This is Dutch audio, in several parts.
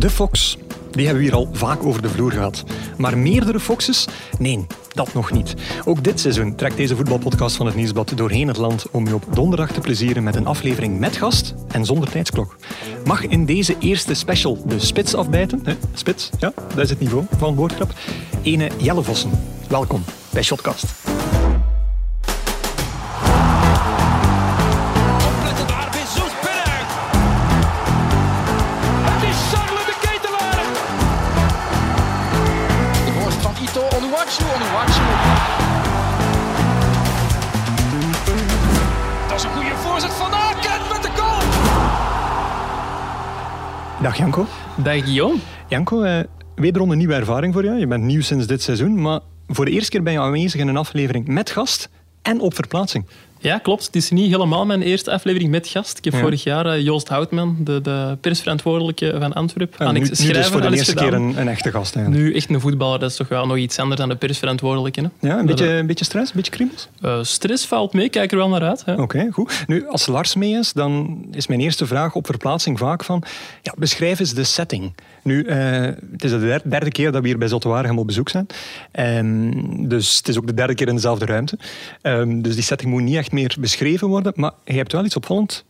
De Fox. Die hebben we hier al vaak over de vloer gehad. Maar meerdere Foxes? Nee, dat nog niet. Ook dit seizoen trekt deze voetbalpodcast van het Nieuwsblad doorheen het land om je op donderdag te plezieren met een aflevering met gast en zonder tijdsklok. Mag in deze eerste special de spits afbijten? Spits, ja, dat is het niveau van woordgrap. Ene Jelle Vossen. Welkom bij Shotcast. Dag Janko. Dag Guillaume. Janko, eh, wederom een nieuwe ervaring voor jou. Je bent nieuw sinds dit seizoen, maar voor de eerste keer ben je aanwezig in een aflevering met gast en op verplaatsing. Ja, klopt. Het is niet helemaal mijn eerste aflevering met gast. Ik heb Ja. vorig jaar eh, Joost Houtman, de, de persverantwoordelijke van Antwerpen, En aan nu, nu dus schrijven voor de al eens eerste keer een, een echte gast eigenlijk. Nu echt een voetballer, dat is toch wel nog iets anders dan de persverantwoordelijke. Hè? Ja, een beetje, een beetje stress, een beetje kriebels? eh, stress valt mee, kijk er wel naar uit. Oké, goed. Nu, als Lars mee is, dan is mijn eerste vraag op verplaatsing vaak van... Ja, beschrijf eens de setting. Nu, eh, het is de der- derde keer dat we hier bij Zotwaargem op bezoek zijn. Ehm, dus het is ook de derde keer in dezelfde ruimte. Ehm, dus die setting moet niet echt meer beschreven worden. Maar je hebt wel iets opvallend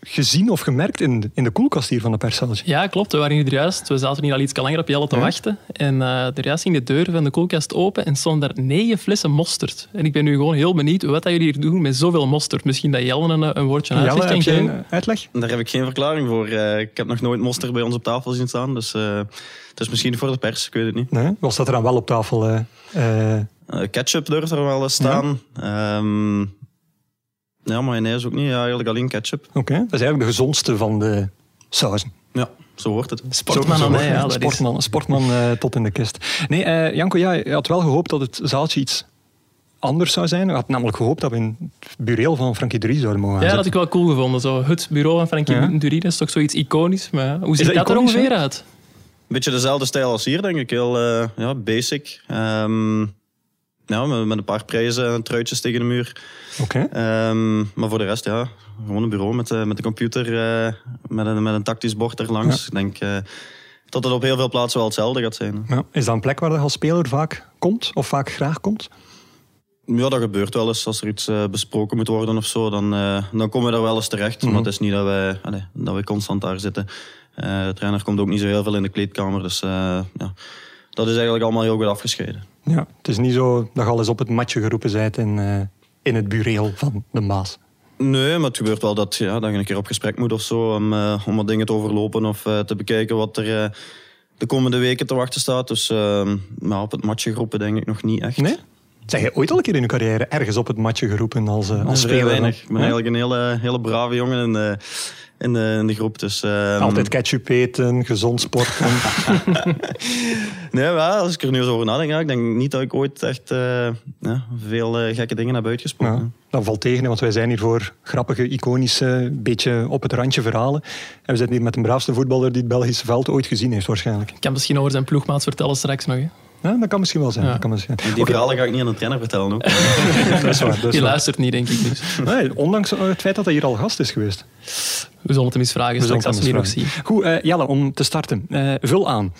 gezien of gemerkt in, de- in de koelkast hier van de perscelletje. Ja, klopt. We waren hier juist. We zaten hier al iets langer op Jelle te Ja. wachten. En eh er juist ging de deur van de koelkast open en stonden daar negen flessen mosterd. En ik ben nu gewoon heel benieuwd wat dat jullie hier doen met zoveel mosterd. Misschien dat Jelle een, een woordje Jelle, uitlegt heb geven. een uitleg? Daar heb ik geen verklaring voor. Eh, ik heb nog nooit mosterd bij ons op tafel zien staan. Dus eh, het is misschien voor de pers, ik weet het niet. Nee? Wat staat er dan wel op tafel? eh, eh, Eh, ketchup durft er wel eens staan. Ja, ja mayonaise ook niet. Ja, eigenlijk alleen ketchup. Oké, dat is eigenlijk de gezondste van de sauzen. Ja, zo wordt het. Sportman aan mij, ja. Dat is... sportman, sportman eh, tot in de kist. Nee, eh, Janko, ja, je had wel gehoopt dat het zaaltje iets anders zou zijn. Je had namelijk gehoopt dat we in het bureel van Frankie Drie zouden mogen gaan Ja, dat had ik wel cool gevonden. Zo, het bureau van Frankie Ja. Durin is toch zoiets iconisch. Maar hoe ziet dat dat, er ongeveer uit? Beetje dezelfde stijl als hier, denk ik. Heel eh, ja, basic. Ehm, ja, met, met een paar prijzen en truitjes tegen de muur. Oké. Ehm, maar voor de rest, ja, gewoon een bureau met, eh, met de computer, eh, met, een, met een tactisch bord erlangs. Ik denk eh, dat het op heel veel plaatsen wel hetzelfde gaat zijn. Ja. Is dat een plek waar je als speler vaak komt? Of vaak graag komt? Ja, dat gebeurt wel eens. Als er iets besproken moet worden of zo, dan, dan komen we daar wel eens terecht. Mhm. Maar het is niet dat wij, dat wij constant daar zitten. De trainer komt ook niet zo heel veel in de kleedkamer. Dus ja, dat is eigenlijk allemaal heel goed afgescheiden. Ja. Het is niet zo dat je al eens op het matje geroepen bent in, eh, in het bureel van de Maas. Nee, maar het gebeurt wel dat, ja, dat je een keer op gesprek moet of zo. Om, eh, om wat dingen te overlopen of eh, te bekijken wat er de komende weken te wachten staat. Dus eh, maar op het matje groepen denk ik nog niet echt. Nee? Zeg je ooit al een keer in je carrière ergens op het matje geroepen als, als speler? weinig. Ik ben Ja? eigenlijk een hele, hele brave jongen de, in de, in de groep. Dus, eh, Altijd ketchup eten, gezond sporten. Nee, ja, als ik er nu eens over nadenk, ja, ik denk niet dat ik ooit echt eh, ja, veel eh, gekke dingen heb uitgesproken. Ja, dat valt tegen, want wij zijn hier voor grappige, iconische, beetje op het randje verhalen. En we zitten hier met de braafste voetballer die het Belgische veld ooit gezien heeft, waarschijnlijk. Ik kan misschien over zijn ploegmaats vertellen straks nog. Hè. Ja, dat kan misschien wel zijn. Ja. Dat kan misschien. En Die verhalen ga ik niet aan de trainer vertellen. Ook. dat is waar. Dat is Die waar. luistert niet, denk ik. Dus. Nee, ondanks eh, het feit dat hij hier al gast is geweest. We zullen het hem eens vragen We straks als we hem hier nog eens zien. Goed, eh, Jelle, om te starten. Eh, vul aan.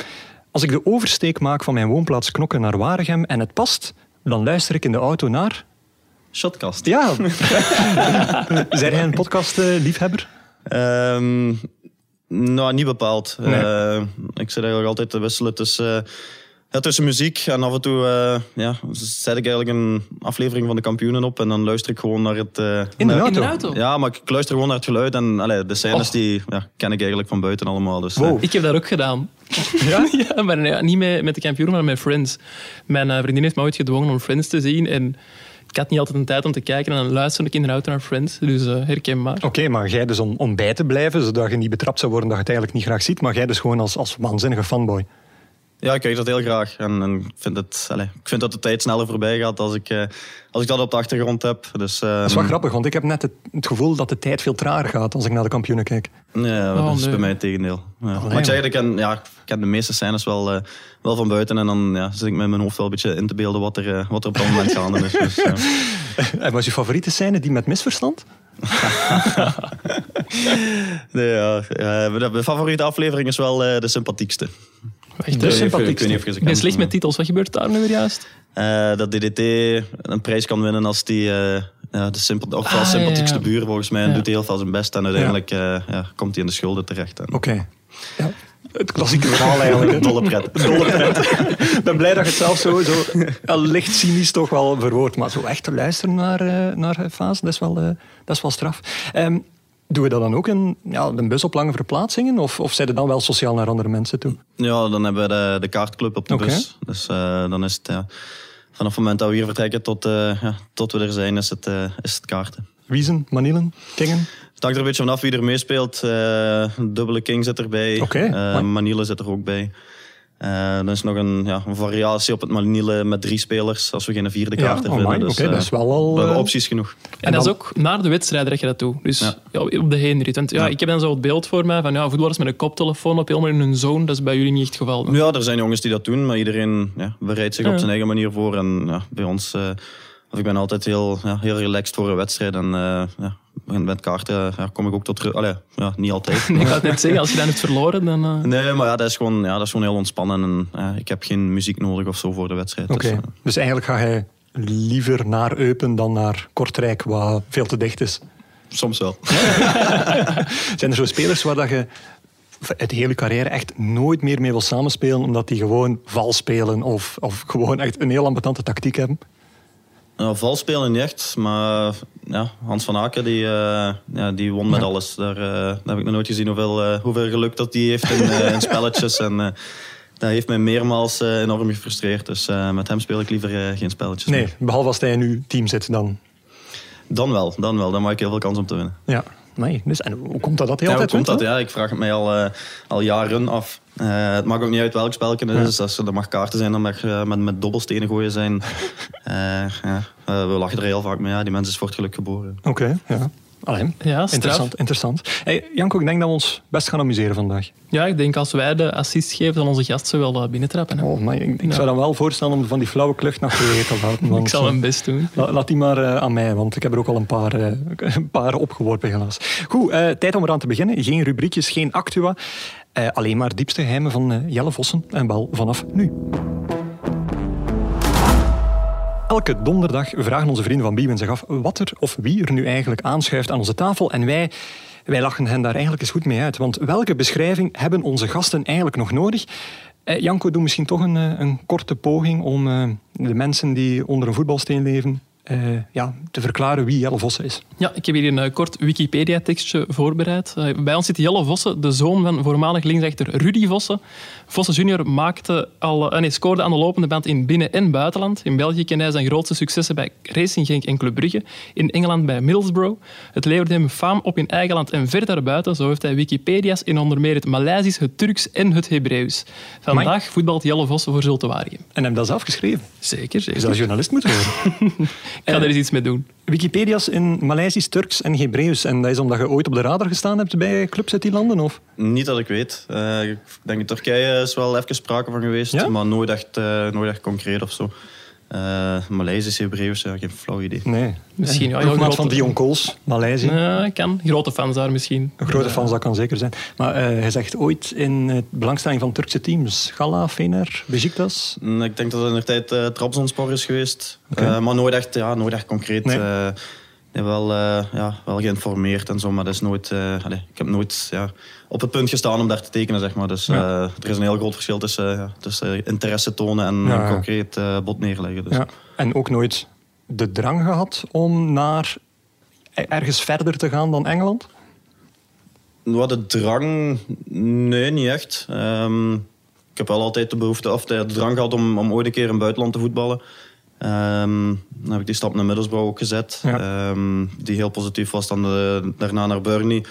Als ik de oversteek maak van mijn woonplaats Knokken naar Waregem en het past, dan luister ik in de auto naar... Shotcast. Ja. Zijn jij een podcast-liefhebber? Ehm, nou, niet bepaald. Nee. Eh, ik zit eigenlijk altijd te wisselen tussen, eh, ja, tussen muziek en af en toe eh, ja, zet ik eigenlijk een aflevering van de kampioenen op en dan luister ik gewoon naar het... eh, In de naar- auto? In de auto? Ja, maar ik luister gewoon naar het geluid en allee, de scènes Oh. die ja, ken ik eigenlijk van buiten allemaal. Dus, eh, Wow. Ik heb dat ook gedaan. Ja? ja maar nee, niet met, met de kampioen, maar met Friends. Mijn eh, vriendin heeft me ooit gedwongen om Friends te zien. En ik had niet altijd een tijd om te kijken. En dan luisterde ik in de auto naar Friends. Dus eh, herkenbaar. Oké, maar jij dus om, om bij te blijven, zodat je niet betrapt zou worden dat je het eigenlijk niet graag ziet, maar jij dus gewoon als, als waanzinnige fanboy. Ja, ik kijk dat heel graag. En, en ik, vind het, allez, ik vind dat de tijd sneller voorbij gaat als ik, eh, als ik dat op de achtergrond heb. Dus, ehm, Dat is wel grappig, want ik heb net het, het gevoel dat de tijd veel trager gaat als ik naar de kampioenen kijk. Nee, dat Oh, is nee. bij mij het tegendeel. Ja. maar nee, ik zeg, ik ken, ja, ik ken de meeste scènes wel, eh, wel van buiten. En dan ja, zit ik met mijn hoofd wel een beetje in te beelden wat er, eh, wat er op dat moment gaande is. Dus, ja. En was je favoriete scène die met misverstand? Nee, ja, ja, mijn favoriete aflevering is wel eh, de sympathiekste. Echt, De hè? Ik- Ik, sympathiekste. weet niet of je ze Ik ben slecht met titels. Wat gebeurt daar nu weer juist? Eh, dat DDT een prijs kan winnen als die eh, ja, de sympa- of Ah, ja, sympathiekste ja. buur volgens mij. En doet hij heel veel zijn best. En uiteindelijk eh, ja, komt hij in de schulden terecht. Oké. Ja. Het klassieke verhaal eigenlijk. Dolle pret. Dolle pret. Ik ben blij dat je het zelf zo, zo licht cynisch toch wel verwoordt. Maar zo echt te luisteren naar, eh naar Faas, dat is wel, eh, dat is wel straf. Ehm, doen we dat dan ook in ja, de bus op lange verplaatsingen? Of, of zijn dan wel sociaal naar andere mensen toe? Ja, dan hebben we de, de kaartclub op de bus. Dus eh, dan is het ja, vanaf het moment dat we hier vertrekken tot, eh, ja, tot we er zijn, is het, eh, is het kaarten. Wiezen, Manielen, Kingen? Het hangt er een beetje vanaf wie er meespeelt. Dubbele King zit erbij. Mooi. Manile zit er ook bij. Eh, dan is nog een, ja, een variatie op het Manile met drie spelers. Als we geen vierde kaart Ja, vinden. Dus, oké, eh, dat is wel al, We hebben eh, opties genoeg. En, dat is ook naar de wedstrijden dat je dat doet. Dus Ja. ja. op de heenrit. Want ja, Ja. ik heb dan zo het beeld voor mij van ja, voetballers met een koptelefoon op helemaal in hun zone. Dat is bij jullie niet echt het geval. Ja, er zijn jongens die dat doen, maar iedereen ja, bereidt zich Ja. op zijn eigen manier voor. En ja, bij ons, eh, of ik ben altijd heel, ja, heel relaxed voor een wedstrijd. En eh, met kaarten ja, kom ik ook tot. Allee, ja, niet altijd. Ik ga het net zeggen, als je dan hebt verloren, dan... eh, Nee, maar ja, dat is gewoon, ja, dat is gewoon heel ontspannen. En ja, ik heb geen muziek nodig of zo voor de wedstrijd. Oké. Dus, eh, Dus eigenlijk ga jij liever naar Eupen dan naar Kortrijk, wat veel te dicht is. soms wel. Zijn er zo spelers waar dat je het hele carrière echt nooit meer mee wil samenspelen, omdat die gewoon vals spelen of, of gewoon echt een heel ambetante tactiek hebben? Nou, vals spelen niet echt, maar ja, Hans van Aken die, eh, ja, die won met alles. Daar, eh, daar heb ik nog nooit gezien hoeveel, eh, hoeveel geluk dat die heeft in, in spelletjes. En dat heeft mij meermaals enorm gefrustreerd. Dus met hem speel ik liever geen spelletjes Nee, meer. behalve als hij in uw team zit dan. Dan wel, dan wel. Dan maak ik heel veel kans om te winnen. Ja, nee. Dus, en hoe komt dat dat hij Ja, hoe komt dat? Ja, ik vraag het mij al, eh, al jaren af. Eh, het maakt ook niet uit welk spelletje het is. Als er, mag kaarten zijn, dan mag je met, met dobbelstenen gooien zijn. Eh, ja, we lachen er heel vaak mee. Ja, die mens is voor het geluk geboren. Oké, ja. Allee, Ja, interessant. interessant. Hey, Janko, ik denk dat we ons best gaan amuseren vandaag. Ja, ik denk als wij de assist geven, dan onze gast ze wel binnentrappen. hè. Oh, maar ik, ik Ja. zou dan wel voorstellen om van die flauwe klucht nog te te want, ik zal eh, mijn best doen. La- Laat die maar eh, aan mij, want ik heb er ook al een paar, eh, een paar opgeworpen helaas. Goed, tijd om eraan te beginnen. Geen rubriekjes, geen actua. Alleen maar diepste geheimen van Jelle Vossen. En wel vanaf nu. Elke donderdag vragen onze vrienden van Biewen zich af wat er of wie er nu eigenlijk aanschuift aan onze tafel. En wij, wij lachen hen daar eigenlijk eens goed mee uit. Want welke beschrijving hebben onze gasten eigenlijk nog nodig? Eh, Janko, doe misschien toch een, eh, een korte poging om eh, de mensen die onder een voetbalsteen leven eh, ja, te verklaren wie Jelle Vossen is. Ja, ik heb hier een kort Wikipedia-tekstje voorbereid. Bij ons zit Jelle Vossen, de zoon van voormalig linksachter Rudy Vossen. Vossen junior maakte al, eh, nee, scoorde aan de lopende band in binnen- en buitenland. In België kende hij zijn grootste successen bij Racing Genk en Club Brugge. In Engeland bij Middlesbrough. Het leverde hem faam op in eigen land en ver daarbuiten. Zo heeft hij Wikipedia's in onder meer het Maleisisch, het Turks en het Hebreeuws. Vandaag voetbalt Jelle Vossen voor Zulte Waregem. En heb dat zelf geschreven. Zeker, Je zeker. zou journalist moeten worden. Ik ga er eens iets mee doen. Wikipedia's in Maleisisch, Turks en Hebreeuws. En dat is omdat je ooit op de radar gestaan hebt bij clubs uit die landen? Of? Niet dat ik weet. Eh, ik denk in Turkije is wel even sprake van geweest, Ja? maar nooit echt, eh, nooit echt concreet of zo. Uh, Maleisisch, Hebreeuws, ja, geen flauw idee. Nee. Misschien, ja, van Dion Kools, Maleisië. Ja, kan. Grote fans daar misschien. Een grote fans, dat kan zeker zijn. Maar eh, hij zegt ooit in eh, belangstelling van Turkse teams. Gala, Fener, Besiktas. Mm, Ik denk dat het in de tijd uh, Trabzonspor is geweest. Uh, maar nooit echt, ja, nooit echt concreet. Nee. Wel, uh, ja, wel geïnformeerd en zo, maar dat is nooit, allez, ik heb nooit ja, op het punt gestaan om daar te tekenen. Zeg maar. Dus Ja. uh, er is een heel groot verschil tussen, tussen interesse tonen en Ja, concreet bod neerleggen. Dus. Ja. En ook nooit de drang gehad om naar ergens verder te gaan dan Engeland? Wat de drang, nee, niet echt. Ehm, ik heb wel altijd de behoefte, of de drang gehad om, om ooit een keer in het buitenland te voetballen. Ehm, dan heb ik die stap naar Middlesbrough ook gezet, Ja. ehm, die heel positief was. Dan de- daarna naar Burnley.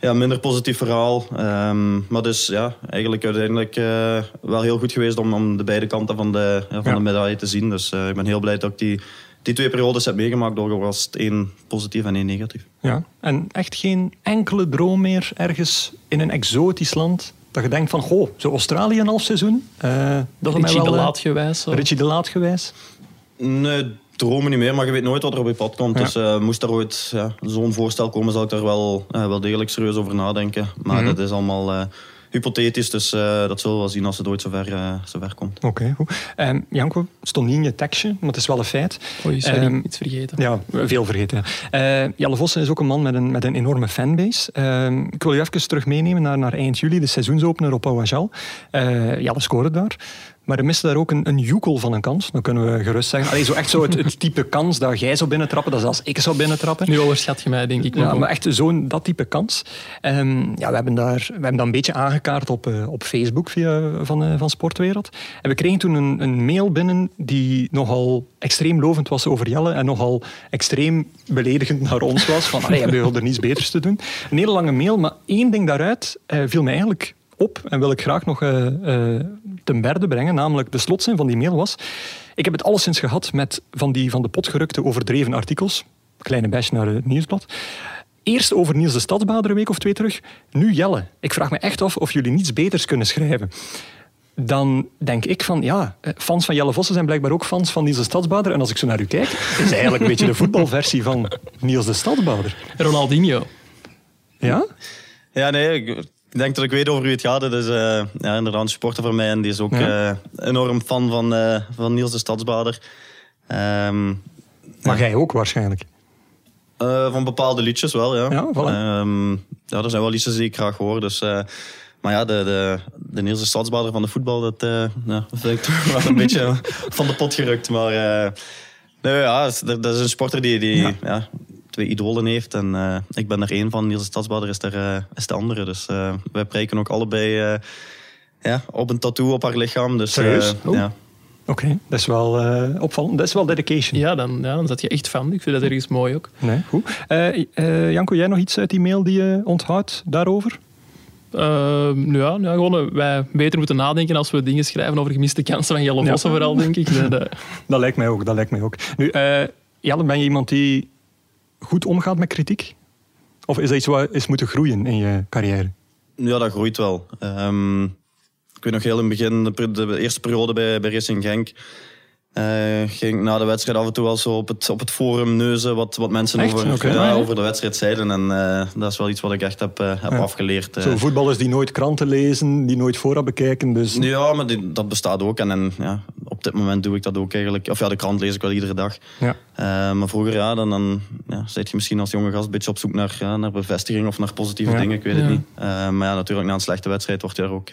ja, minder positief verhaal. Ehm, maar dus ja, eigenlijk uiteindelijk eh, wel heel goed geweest om, om de beide kanten van de, ja, van Ja. de medaille te zien. Dus eh, ik ben heel blij dat ik die, die twee periodes heb meegemaakt. Door was het één positief en één negatief. Ja. En echt geen enkele droom meer ergens in een exotisch land dat je denkt van, goh, zo Australië een half seizoen. eh dat is mij Richie de wel, eh, Laat gewijs. Richie de Laat gewijs. Nee, dromen niet meer, maar je weet nooit wat er op je pad komt. Ja. Dus eh, moest er ooit ja, zo'n voorstel komen, zal ik daar wel, eh, wel degelijk serieus over nadenken. Maar Mhm. dat is allemaal eh, hypothetisch, dus eh, dat zullen we wel zien als het ooit zover, eh zover komt. Oké, goed. Ehm, Janko, stond niet in je tekstje, maar het is wel een feit. Oei, sorry, Ehm, iets vergeten. Ja, veel vergeten. ja. Eh, Jelle Vossen is ook een man met een, met een enorme fanbase. Ehm, ik wil je even terug meenemen naar, naar eind juli, de seizoensopener op Ouajal. Eh Jelle scoorde daar. Maar er miste daar ook een, een joekel van een kans. Dat kunnen we gerust zeggen. Allee, zo echt zo het, het type kans dat jij zou binnentrappen, dat zelfs ik zou binnentrappen. Nu overschat je mij, denk ik. Ja, maar echt zo'n dat type kans. Ehm, ja, we, hebben daar, we hebben dat een beetje aangekaart op, eh, op Facebook via, van, eh, van Sportwereld. En we kregen toen een, een mail binnen die nogal extreem lovend was over Jelle en nogal extreem beledigend naar ons was. Van, allee, hebben we er niets beters te doen? Een hele lange mail, maar één ding daaruit eh, viel mij eigenlijk op en wil ik graag nog eh, eh, ten berde brengen, namelijk de slotzin van die mail was ik heb het alleszins gehad met van die van de pot gerukte overdreven artikels. Kleine bash naar het nieuwsblad. Eerst over Niels de Stadsbader een week of twee terug. Nu Jelle. Ik vraag me echt af of jullie niets beters kunnen schrijven. Dan denk ik van, ja, eh, fans van Jelle Vossen zijn blijkbaar ook fans van Niels de Stadsbader. En als ik zo naar u kijk, is eigenlijk een beetje de voetbalversie van Niels de Stadsbader. Ronaldinho. Ja? Ja, nee, ik ik denk dat ik weet over wie het gaat. Het is eh, ja, inderdaad een supporter van mij en die is ook Ja. eh, enorm fan van, eh, van Niels de Stadsbader. Ehm, Maar jij ook waarschijnlijk. Van bepaalde liedjes wel, ja. Ja, voilà. Ehm, ja, er zijn wel liedjes die ik graag hoor. Dus, maar ja, de, de, de Nielse stadsbader van de voetbal, dat, ja, dat vind ik toch wel een beetje van de pot gerukt. Maar nee, ja, dat dat is een sporter die, die Ja. Twee idolen heeft. En eh, ik ben er één van. Niels Stadsbader is, er, eh, is de andere. Dus eh, wij prijken ook allebei eh, ja, op een tattoo op haar lichaam. Dus, eh, Serieus? Oh. ja. Oké, dat is wel eh, opvallend. Dat is wel dedication. Ja, dan, ja, dan zat je echt fan. Ik vind dat ergens mooi ook. Nee, goed. Eh, eh, Janko, jij nog iets uit die mail die je onthoudt daarover? Ehm, ja, ja, gewoon wij beter moeten nadenken als we dingen schrijven over gemiste kansen van Jelle Ja. Vossen vooral, denk ik. Dat, Dat lijkt mij ook. Dat lijkt mij ook. Nu, eh, Jelle, ben je iemand die goed omgaat met kritiek? Of is dat iets wat is moeten groeien in je carrière? Ja, dat groeit wel. Ehm, ik weet nog heel in het begin, de, de eerste periode bij, bij Racing Genk, eh, ging ik na de wedstrijd af en toe wel zo op het, op het forum neuzen wat, wat mensen Echt? over, ja, over de wedstrijd zeiden. En eh, dat is wel iets wat ik echt heb, eh, heb Ja. afgeleerd. Zo voetballers die nooit kranten lezen, die nooit vooraf bekijken. Dus Ja, maar die- dat bestaat ook. En, en ja, op dit moment doe ik dat ook eigenlijk. Of ja, de krant lees ik wel iedere dag. ja. Maar vroeger, ja, dan, dan ja, zit je misschien als jonge gast een beetje op zoek naar, naar bevestiging of naar positieve dingen, ik weet het niet. Maar ja, natuurlijk, na een slechte wedstrijd word je daar ook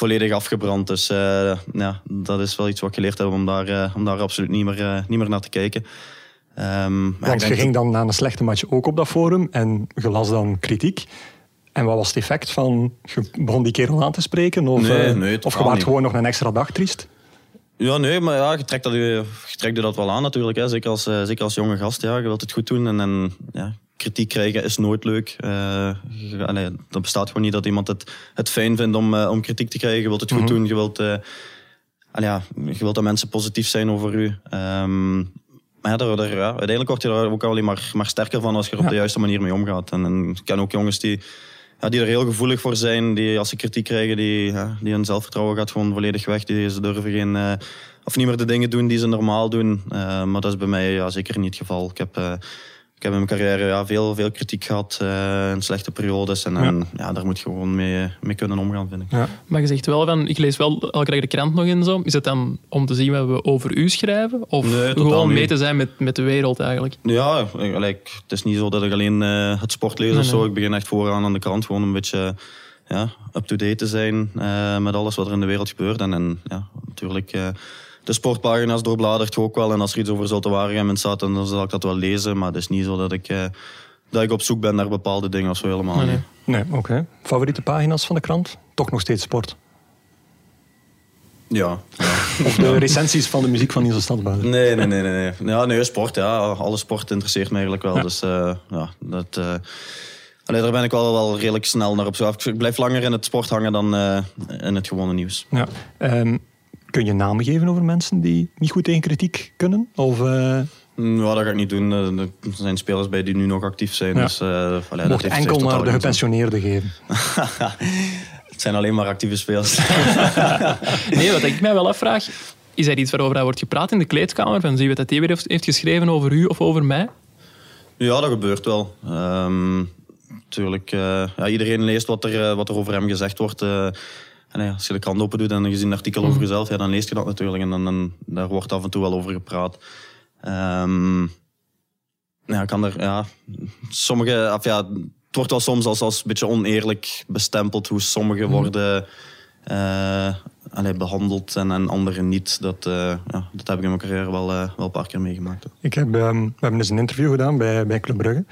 volledig afgebrand. Dus eh, ja, dat is wel iets wat ik geleerd heb om daar, eh, om daar absoluut niet meer, eh, niet meer naar te kijken. Want denk je ging dan na een slechte match ook op dat forum en je las dan kritiek. En wat was het effect van, je begon die kerel aan te spreken? Of, Nee, nee, of je waart gewoon nog een extra dag triest? Ja, nee, maar ja, je trekt, dat, je trekt je dat wel aan natuurlijk. Hè. Zeker, als, zeker als jonge gast, ja, je wilt het goed doen. En, en ja, kritiek krijgen is nooit leuk. Allee, dat bestaat gewoon niet dat iemand het, het fijn vindt om, eh, om kritiek te krijgen. Je wilt het goed doen, je wilt, eh, ja, je wilt dat mensen positief zijn over u. Ehm, maar ja, daar, daar, ja, uiteindelijk word je daar ook alleen maar, maar sterker van als je er op de juiste manier mee omgaat. En, en ik ken ook jongens die, ja, die er heel gevoelig voor zijn, die als ze kritiek krijgen, die, ja, die hun zelfvertrouwen gaat gewoon volledig weg. Die, ze durven geen, of niet meer de dingen doen die ze normaal doen. Maar dat is bij mij ja, zeker niet het geval. Ik heb, ik heb in mijn carrière ja, veel, veel kritiek gehad eh, in slechte periodes. En, en ja. daar moet je gewoon mee, mee kunnen omgaan, vind ik. Ja. maar je zegt wel van, ik lees wel elke dag de krant nog en zo. Is het dan om te zien wat we over u schrijven? Of Nee, totaal gewoon mee niet. te zijn met, met de wereld eigenlijk? Ja, gelijk, het is niet zo dat ik alleen eh, het sport lees of zo. nee. Ik begin echt vooraan aan de krant gewoon een beetje ja, up-to-date te zijn eh, met alles wat er in de wereld gebeurt. En, en ja, natuurlijk, eh, de sportpagina's doorbladert je ook wel. En als er iets over Zulte Waregem staat, dan zal ik dat wel lezen. Maar het is niet zo dat ik, eh, dat ik op zoek ben naar bepaalde dingen of zo helemaal Nee, niet. nee. Oké. Favoriete pagina's van de krant? Toch nog steeds sport. Ja, Of de recensies van de muziek van Niels Stadbader. Nee, nee, nee, nee. nee. Ja, nee, sport, ja. Alle sport interesseert me eigenlijk wel. Ja. Dus eh, ja, dat... allee, daar ben ik wel, wel redelijk snel naar op zoek. Ik blijf langer in het sport hangen dan in het gewone nieuws. Ja. Ehm, kun je namen geven over mensen die niet goed tegen kritiek kunnen? Of, eh, Mm, Ja, dat ga ik niet doen. Eh, Er zijn spelers bij die nu nog actief zijn. Ja. Dus, eh, allee, mocht heeft- enkel heeft maar de gepensioneerden geven? Het zijn alleen maar actieve spelers. Nee, wat ik mij wel afvraag, is er iets waarover wordt gepraat in de kleedkamer? Van zie je wat dat weer heeft, heeft geschreven over u of over mij? Ja, dat gebeurt wel. Ehm natuurlijk, eh, ja, iedereen leest wat er, eh, wat er over hem gezegd wordt. eh. En ja, als je de krant open doet en je ziet een artikel over jezelf, ja, dan lees je dat natuurlijk. En dan, dan, daar wordt af en toe wel over gepraat. Ehm, ja, kan er, ja, sommige, of ja, het wordt wel soms als, als een beetje oneerlijk bestempeld hoe sommigen worden eh, allee, behandeld en, en anderen niet. Dat, eh, ja, dat heb ik in mijn carrière wel, eh, wel een paar keer meegemaakt. Ik heb, ehm, we hebben eens een interview gedaan bij, bij Club Brugge.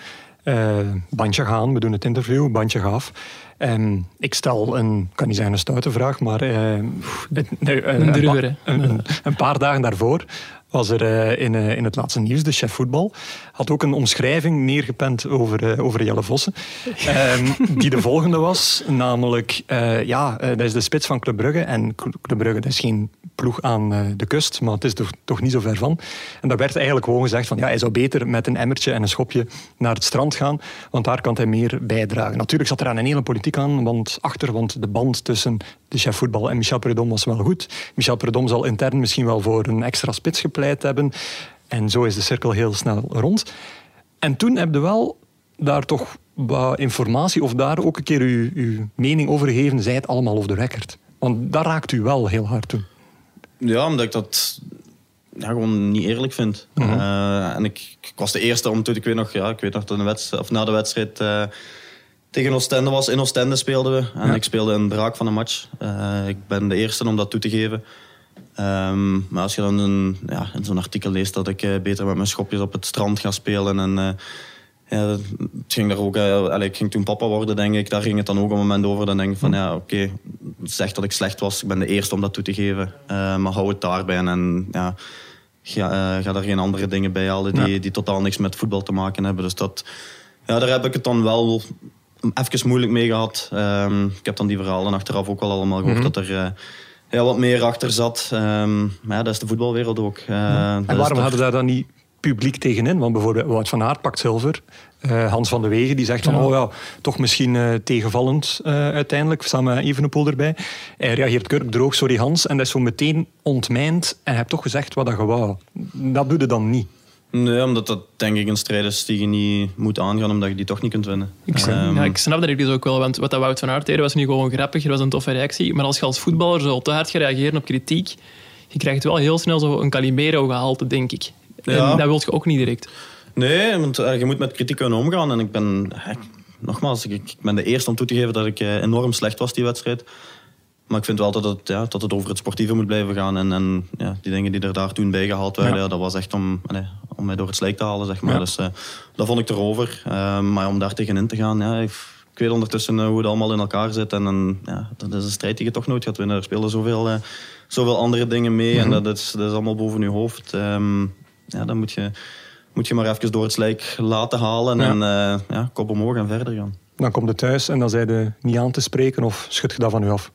Eh, bandje gaan, we doen het interview, bandje gaaf. En ik stel een, kan niet zeggen een stoute vraag, maar Een hè? een, een- een paar dagen daarvoor was er eh, in, eh, in het laatste nieuws, de chef voetbal, had ook een omschrijving neergepend over, eh, over Jelle Vossen. Ehm, die de volgende was, namelijk, ja, dat is de spits van Club Brugge. En Club Brugge dat is geen ploeg aan de kust, maar het is toch, toch niet zo ver van. En daar werd eigenlijk gewoon gezegd van, ja, hij zou beter met een emmertje en een schopje naar het strand gaan, want daar kan hij meer bijdragen. Natuurlijk zat er aan een hele politiek aan, want achter, want de band tussen de chef voetbal en Michel Prudhomme was wel goed. Michel Prudhomme zal intern misschien wel voor een extra spits gepleit hebben. En zo is de cirkel heel snel rond. En toen heb je wel daar toch wat informatie of daar ook een keer uw, uw mening over gegeven. Zij het allemaal off the record. Want dat raakt u wel heel hard toen. Ja, omdat ik dat ja, gewoon niet eerlijk vind. Eh, en ik, ik was de eerste om toen, ik weet nog, ja, ik weet nog dat een wedstrijd, of na de wedstrijd eh, tegen Oostende was. In Oostende speelden we. En Ja. ik speelde een draak van een match. Eh, ik ben de eerste om dat toe te geven. Ehm, maar als je dan een, ja, in zo'n artikel leest dat ik eh, beter met mijn schopjes op het strand ga spelen en... eh, ja, het ging daar ook, allee, ik ging toen papa worden, denk ik. Daar ging het dan ook een moment over. Dan denk ik van, ja, oké, zeg dat ik slecht was. Ik ben de eerste om dat toe te geven. Maar hou het daarbij. En, ja, ga, ga daar geen andere dingen bij halen die, Ja. die totaal niks met voetbal te maken hebben. Dus dat, ja, daar heb ik het dan wel even moeilijk mee gehad. Ehm, ik heb dan die verhalen achteraf ook wel allemaal gehoord dat er... eh, ja, wat meer achter zat. Ehm, ja, dat is de voetbalwereld ook. Eh, En waarom toch- hadden daar dan niet publiek tegenin? Want bijvoorbeeld Wout van Aert pakt zilver. Eh, Hans van de Wegen die zegt van, oh ja, toch misschien eh, tegenvallend eh, uiteindelijk. Samen met Evenepoel erbij. Hij reageert kurkdroog, sorry Hans. En dat is zo meteen ontmijnd. En hij hebt toch gezegd wat dat je wou. Dat doe je dan niet. Nee, omdat dat denk ik een strijd is die je niet moet aangaan, omdat je die toch niet kunt winnen. Ik, snap- Ehm, ja, ik snap dat ik dus ook wel, want wat dat Wout van Aert deed was niet gewoon grappig, het was een toffe reactie. Maar als je als voetballer zo te hard gaat reageren op kritiek, je krijgt wel heel snel zo een Calimero-gehalte, denk ik. En dat wil je ook niet direct. Nee, want eh, je moet met kritiek kunnen omgaan. En ik ben, eh, nogmaals, ik, ik ben de eerste om toe te geven dat ik eh, enorm slecht was die wedstrijd. Maar ik vind wel dat het, ja, dat het over het sportieve moet blijven gaan. En, en ja, die dingen die er daar toen bij gehaald werden, Ja. dat was echt om, nee, om mij door het slijk te halen, zeg maar. Dus eh, dat vond ik erover. Eh, maar om daar tegenin te gaan, ja, ik, ik weet ondertussen eh, hoe het allemaal in elkaar zit. En, en ja, dat is een strijd die je toch nooit gaat winnen. Er spelen zoveel, zoveel andere dingen mee. En dat is, dat is allemaal boven je hoofd. Ehm, ja, dan moet je, moet je maar even door het slijk laten halen. En ja, kop omhoog en verder gaan. Dan kom je thuis en dan zijn je niet aan te spreken of schud je dat van u af?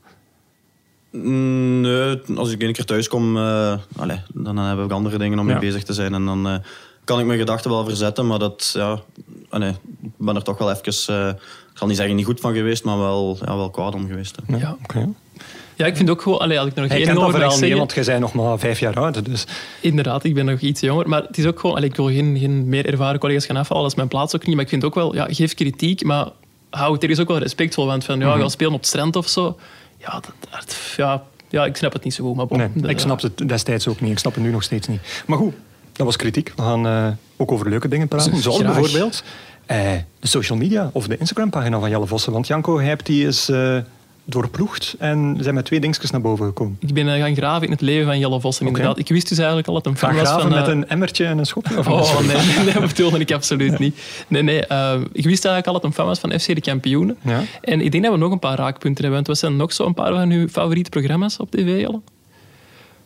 Mm, Nee, als ik een keer thuis kom, eh, allee, dan heb ik andere dingen om mee Ja. bezig te zijn. En dan eh, kan ik mijn gedachten wel verzetten, maar dat, ja, allee, ik ben er toch wel even, eh, ik zal niet zeggen niet goed van geweest, maar wel, ja, wel kwaad om geweest. hè. Ja. oké. Ja, ik vind ook gewoon, allee, als ik nog Hij één kent ding dat over mag verhaal niet, zeggen, want jij bent nog maar vijf jaar oud. Dus Inderdaad, ik ben nog iets jonger. Maar het is ook gewoon... allee, ik wil geen, geen meer ervaren collega's gaan afvallen. Dat is mijn plaats ook niet. Maar ik vind ook wel... Ja, geef kritiek, maar hou het er is ook wel respectvol. Want van, ja, gaan spelen op het strand of zo... Ja, dat, dat- ja, ja, ik snap het niet zo goed. Maar bon, nee, ik snapte het destijds ook niet. Ik snap het nu nog steeds niet. Maar goed, dat was kritiek. We gaan eh, ook over leuke dingen praten. Zoals Graag. bijvoorbeeld eh, de social media of de Instagram-pagina van Jelle Vossen. Want Janko, hij hebt die eens eh, doorploegd en zijn met twee dingetjes naar boven gekomen. Ik ben eh, gaan graven in het leven van Jelle Vossen, inderdaad. Ik wist dus eigenlijk al dat een fan Gaan was graven van... met eh, een emmertje en een schopje? Of Oh, nee, nee, nee, dat bedoelde ik absoluut niet. Nee, nee, eh, ik wist eigenlijk al dat een fan was van FC De Kampioenen. Ja. En ik denk dat we nog een paar raakpunten hebben. Want wat zijn nog zo een paar van uw favoriete programma's op tv, Jelle?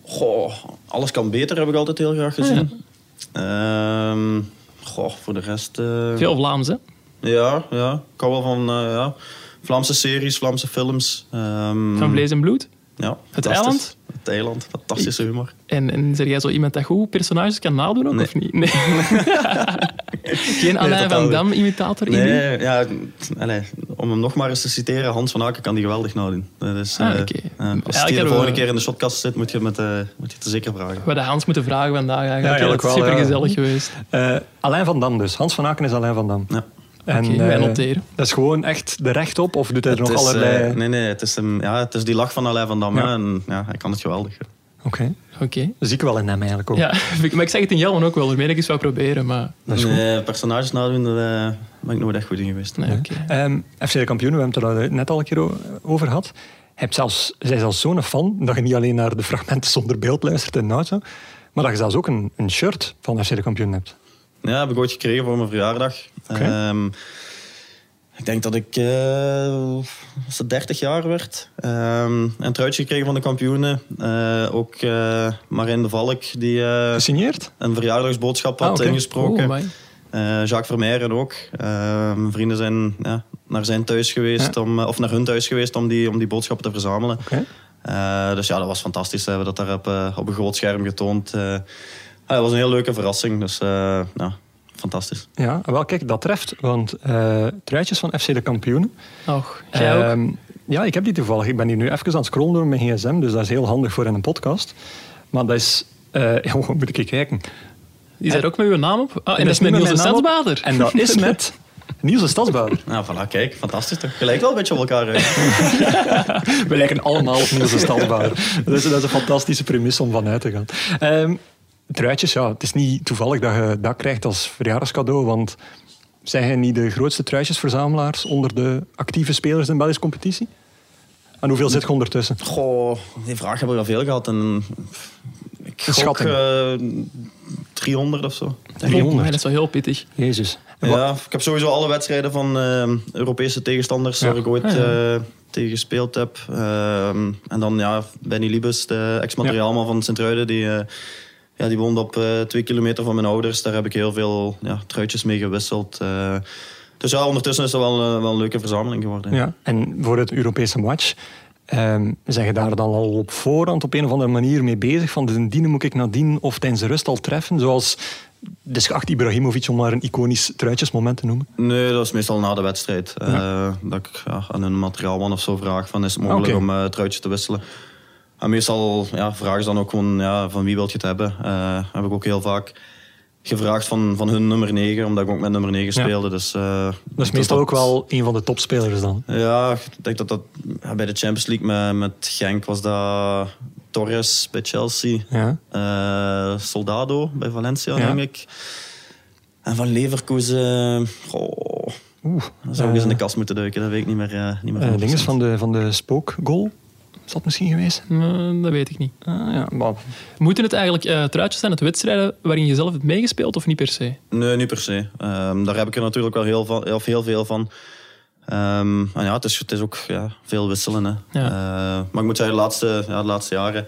Goh, alles kan beter, heb ik altijd heel graag gezien. Ehm, goh, voor de rest... Veel Vlaams, hè? Ja, ja. Ik hou wel van eh, ja. Vlaamse series, Vlaamse films. Ehm, Van Vlees en Bloed. Ja, Het fantastisch. eiland? Het eiland. Fantastische humor. En, en zeg jij zo iemand dat goed personages kan nadoen ook, Nee. of niet? Nee. Geen Alain van. Dam imitator in die? Nee, ja, allee, om hem nog maar eens te citeren, Hans van Aken kan die geweldig nadoen. Dat is, Ah, eh, oké. ja, Eigenlijk als die de volgende keer in de shotcast zit, moet je, met, eh, moet je het zeker vragen. We hadden Hans moeten vragen vandaag eigenlijk. Ja, Ja, eigenlijk dat is wel, super ja. gezellig geweest. Eh, Alain van Dam dus. Hans van Aken is Alain van Dam. Ja. En, wij eh, noteren. Dat is gewoon echt de rechtop of doet hij er nog is, allerlei... eh, nee, nee, het is, hem, ja, het is die lach van Alain van Dam. Ja. En, ja, hij kan het geweldig. Oké. Oké. Dat zie ik wel in hem eigenlijk ook. Ja, maar ik zeg het in Jelmen ook wel. Daarmee dat ik eens proberen, maar... Dat is goed. Nee, personages nadoen, daar eh, ben ik nooit echt goed in geweest. Nee, oké. Ehm, FC de kampioenen, we hebben het er net al een keer over gehad. Je hebt zelfs, zij zelfs zo'n fan dat je niet alleen naar de fragmenten zonder beeld luistert in de auto, maar dat je zelfs ook een, een shirt van FC de kampioenen hebt. Ja, heb ik ooit gekregen voor mijn verjaardag. Ehm, ik denk dat ik eh, als het 30 jaar werd. Ehm, een truitje gekregen van de kampioenen. Eh, ook eh Marijn de Valk, die Gesigneerd? een verjaardagsboodschap had Ah, ingesproken. Oh, Jacques Vermeijren ook. Mijn vrienden zijn ja, naar zijn thuis geweest, Ja. om, of naar hun thuis geweest om die, om die boodschappen te verzamelen. Dus ja, dat was fantastisch. We hebben dat daar op, op een groot scherm getoond. Ja, dat was een heel leuke verrassing. Dus ja, fantastisch. Ja, wel kijk, dat treft, want eh truitjes van FC de kampioenen. Och, jij ook? Ehm, ja, ik heb die toevallig. Ik ben hier nu even aan het scrollen door mijn gsm, dus dat is heel handig voor in een podcast. Maar dat is... eh ja, hoe moet ik kijken? Die staat ook met uw naam op? Ah, en, dat is met Niels de. Stadsbader. En dat is met Niels de Stadsbouwer. Nou, voilà, kijk, fantastisch toch? Je lijkt wel een beetje op elkaar. We lijken allemaal op Niels de Stadsbouwer. Dat is, dat is een fantastische premisse om vanuit te gaan. Ehm, truitjes, ja, het is niet toevallig dat je dat krijgt als verjaardagscadeau, want zijn jij niet de grootste truitjesverzamelaars onder de actieve spelers in de Belgische competitie? En hoeveel zit je ondertussen? Goh, die vraag hebben we al veel gehad. En ik Een gok schatting. eh, 300 of zo. 300. Oh, dat is wel heel pittig. Jezus. Ja, ik heb sowieso alle wedstrijden van eh, Europese tegenstanders Ja. waar ik ooit Ah, ja. eh, tegen gespeeld heb. Ehm, en dan ja, Benny Liebes, de ex-materiaalman van Sint-Truiden, die, eh, ja, die woonde op eh, twee kilometer van mijn ouders. Daar heb ik heel veel ja, truitjes mee gewisseld. eh. dus ja, ondertussen is dat wel, eh, wel een leuke verzameling geworden. Ja. En voor het Europese match, ehm zijn je daar dan al op voorhand op een of andere manier mee bezig? Van de dienen moet ik nadien of tijdens de rust al treffen? Zoals de schacht Ibrahimovic, om maar een iconisch truitjesmoment te noemen. Nee, dat is meestal na de wedstrijd. Dat ik ja, aan een materiaalman of zo vraag van is het mogelijk om het truitje te wisselen. En meestal ja, vragen ze dan ook gewoon ja, van wie wil je het hebben. Eh, heb ik ook heel vaak gevraagd van, van hun nummer 9, omdat ik ook met nummer 9 Ja. speelde. Dus, eh, Dat is meestal ook wel een van de topspelers dan. Ja, ik denk dat dat bij de Champions League met, met Genk was dat Torres bij Chelsea. Ja. Eh, Soldado bij Valencia, Ja. denk ik. En van Leverkusen... Goh, Oeh. dan zou ik eens in de kast moeten duiken, dat weet ik niet meer. niet meer 100%. dinges van de, van de spookgoal. Is dat misschien geweest? Eh, dat weet ik niet. Ah, ja, maar Moeten het eigenlijk eh, truitjes zijn, het wedstrijden waarin je zelf hebt meegespeeld of niet per se? Nee, niet per se. Ehm, daar heb ik er natuurlijk wel heel, van, of heel veel van. Ehm, en ja, het is, het is ook ja, veel wisselen. Hè. Ja. Eh, maar ik moet zeggen, de laatste, ja, de laatste jaren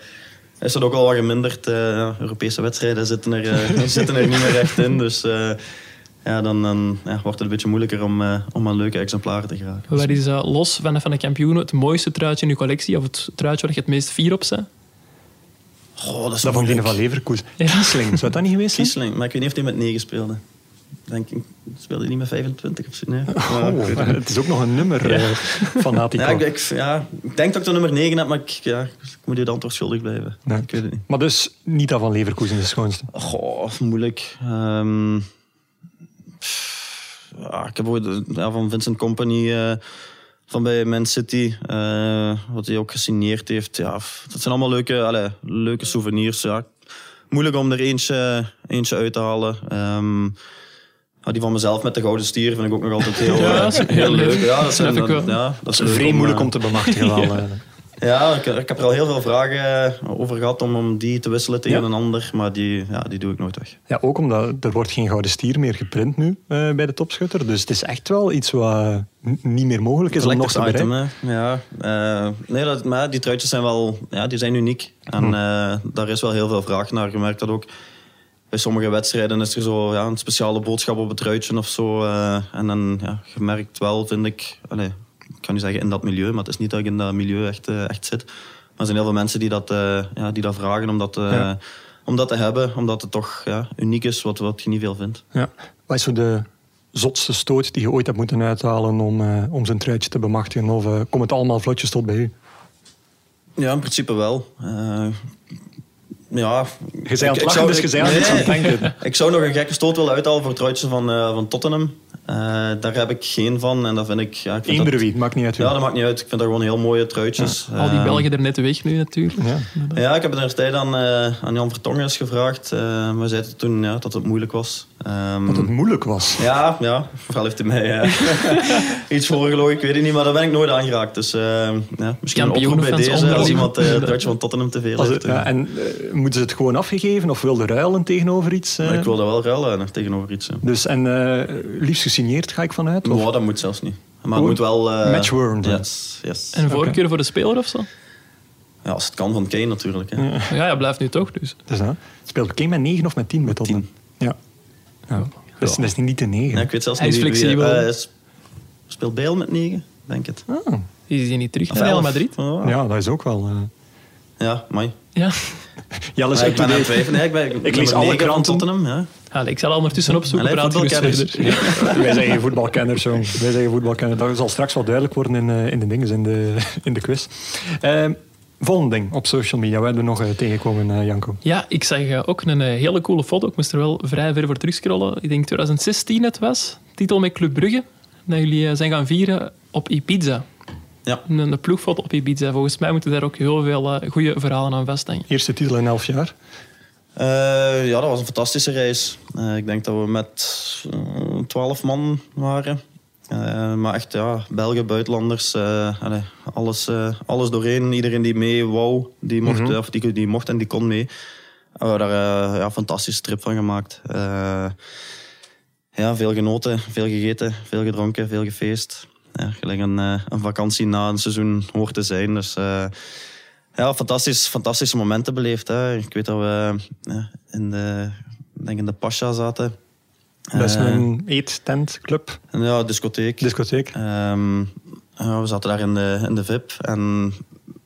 is dat ook wel wat geminderd. Europese wedstrijden zitten er, zitten er niet meer echt in. Dus eh, ja, dan, dan ja, wordt het een beetje moeilijker om, eh, om aan leuke exemplaren te geraken. Waar is eh, los van, van de kampioenen het mooiste truitje in je collectie? Of het truitje waar je het meest fier op bent? Goh, dat is dat van moeilijk. Van Leverkusen. Ja. Kiesling, zou dat niet geweest zijn? Kiesling, maar ik weet niet of hij met 9 speelde. Denk ik, speelde hij niet met 25 of zo? Nee. Oh, het is ook nog een nummer eh, fanatico. Ja ik, ik, ja, ik denk dat ik de nummer 9 heb, maar ik, ja, ik moet je de antwoord schuldig blijven. Nee. Ik weet het niet. Maar dus niet dat van Leverkusen de schoonste. Goh, moeilijk. Ehm, pff, ja, ik heb ooit ja, van Vincent Company eh, van bij Man City, eh, wat hij ook gesigneerd heeft. Ja, dat zijn allemaal leuke, allee, leuke souvenirs. Ja. Moeilijk om er eentje, eentje uit te halen. Ehm, ja, die van mezelf met de gouden stier vind ik ook nog altijd heel, Ja, eh, dat heel heel leuk. Ja, dat, zijn, wel. ja, dat is Vreemd moeilijk om te bemachtigen wel. ja, ik, ik heb er al heel veel vragen eh, over gehad om, om die te wisselen tegen Ja. een ander, maar die, ja, die doe ik nooit weg. Ja, ook omdat er wordt geen gouden stier meer geprint nu eh, bij de topschutter. Dus het is echt wel iets wat niet meer mogelijk is om nog te bereiken. hè. Ja, eh, nee, dat, maar die truitjes zijn wel ja, die zijn uniek. En Hm. daar is wel heel veel vraag naar. Je merkt dat ook bij sommige wedstrijden is er zo ja, een speciale boodschap op het truitje of zo. en dan, ja, je merkt wel, vind ik, allee, ik kan niet zeggen in dat milieu, maar het is niet dat ik in dat milieu echt, eh, echt zit. Maar er zijn heel veel mensen die dat, eh, ja, die dat vragen om dat, eh, Ja. om dat te hebben, omdat het toch ja, uniek is, wat, wat je niet veel vindt. Ja. Wat is zo de zotste stoot die je ooit hebt moeten uithalen om, eh, om zijn truitje te bemachtigen? Of komt het allemaal vlotjes tot bij u? Ja, in principe wel. Eh, ja, Je zei aan het ik- zou- dus je zei aan nee, iets aan het denken. Ik zou nog een gekke stoot willen uithalen voor het truitje van, eh, van Tottenham. Eh, daar heb ik geen van en dat vind ik... Ja, ik vind Eender dat, wie, maakt niet uit ja, dat maakt niet uit. Ik vind dat gewoon heel mooie truitjes. Al die Eh, Belgen er net weg nu natuurlijk. Ja. Ja, ik heb het destijds aan, eh, aan Jan Vertongen eens gevraagd. Eh we zeiden toen ja, dat het moeilijk was. Ehm, Dat het moeilijk was. ja, ja, vooral heeft hij mij iets voorgelogen, ik weet het niet, maar daar ben ik nooit aangeraakt. Dus ja, misschien een oproep bij deze als iemand eh, het truitje van Tottenham te veel heeft. en moeten ze het gewoon afgegeven of wilde ruilen tegenover iets? eh? Maar ik wil dat wel ruilen eh, tegenover iets. ja. Dus, en eh, liefst gesigneerd ga ik vanuit? Of? Oh, dat moet zelfs niet. Maar het moet wel... eh, matchworn zijn. Yes, yes. En een voorkeur voor de speler of zo? Ja, als het kan van Kane natuurlijk. Hè. Ja, hij blijft nu toch. Dus. Dus, hè? Speelt Kane met 9 of met 10 bij Tottenham? Ja. ja. Dat, is, dat is niet de 9. Ja, ik weet zelfs Hij niet is wie- wie- flexibel. eh, is- speelt Bale met 9, denk het. Ah, Die is hier niet terug naar Real. Madrid. Oh, ja, dat is ook wel... eh Ja, mooi. Ja. Jelle is Ja, ik ben aan het twijfelen. Ik, ben, Ik lees alle kranten. Tottenham, ja. Allee, ik zal ondertussen opzoeken. Allee, praat gerust voetbalkenners. Wij zijn geen voetbalkenners, jong. Wij zijn geen voetbalkenners. Dat zal straks wel duidelijk worden in, eh, in de dingen, in de, in de quiz. Ehm, volgende ding op social media. Waar hebben we nog eh, tegengekomen, eh, Janko? Ja, ik zag ook een hele coole foto. Ik moest er wel vrij ver voor terugscrollen. Ik denk 2016 het was. Titel met Club Brugge. Dat jullie zijn gaan vieren op Ibiza. Ja. Een, een ploegfoto op Ibiza. Volgens mij moeten daar ook heel veel eh, goede verhalen aan vasthangen. Eerste titel in elf jaar. Eh, ja, dat was een fantastische reis. Eh, ik denk dat we met twaalf man waren. Eh, maar echt, ja, Belgen, buitenlanders, eh, allee, alles, eh, alles doorheen. Iedereen die mee wou, die mocht, of die, die mocht en die kon mee. We hebben daar eh, ja, een fantastische trip van gemaakt. Eh, ja, veel genoten, veel gegeten, veel gedronken, veel gefeest. Ja, gelijk een, eh, een vakantie na een seizoen hoort te zijn. Dus eh, ja, fantastisch, fantastische momenten beleefd. Hè. Ik weet dat we ja, in de, denk in de Pasha zaten. Dat is Eh, een eet-tent-club, en ja, discotheek. discotheek. Ehm, ja, we zaten daar in de, in de VIP en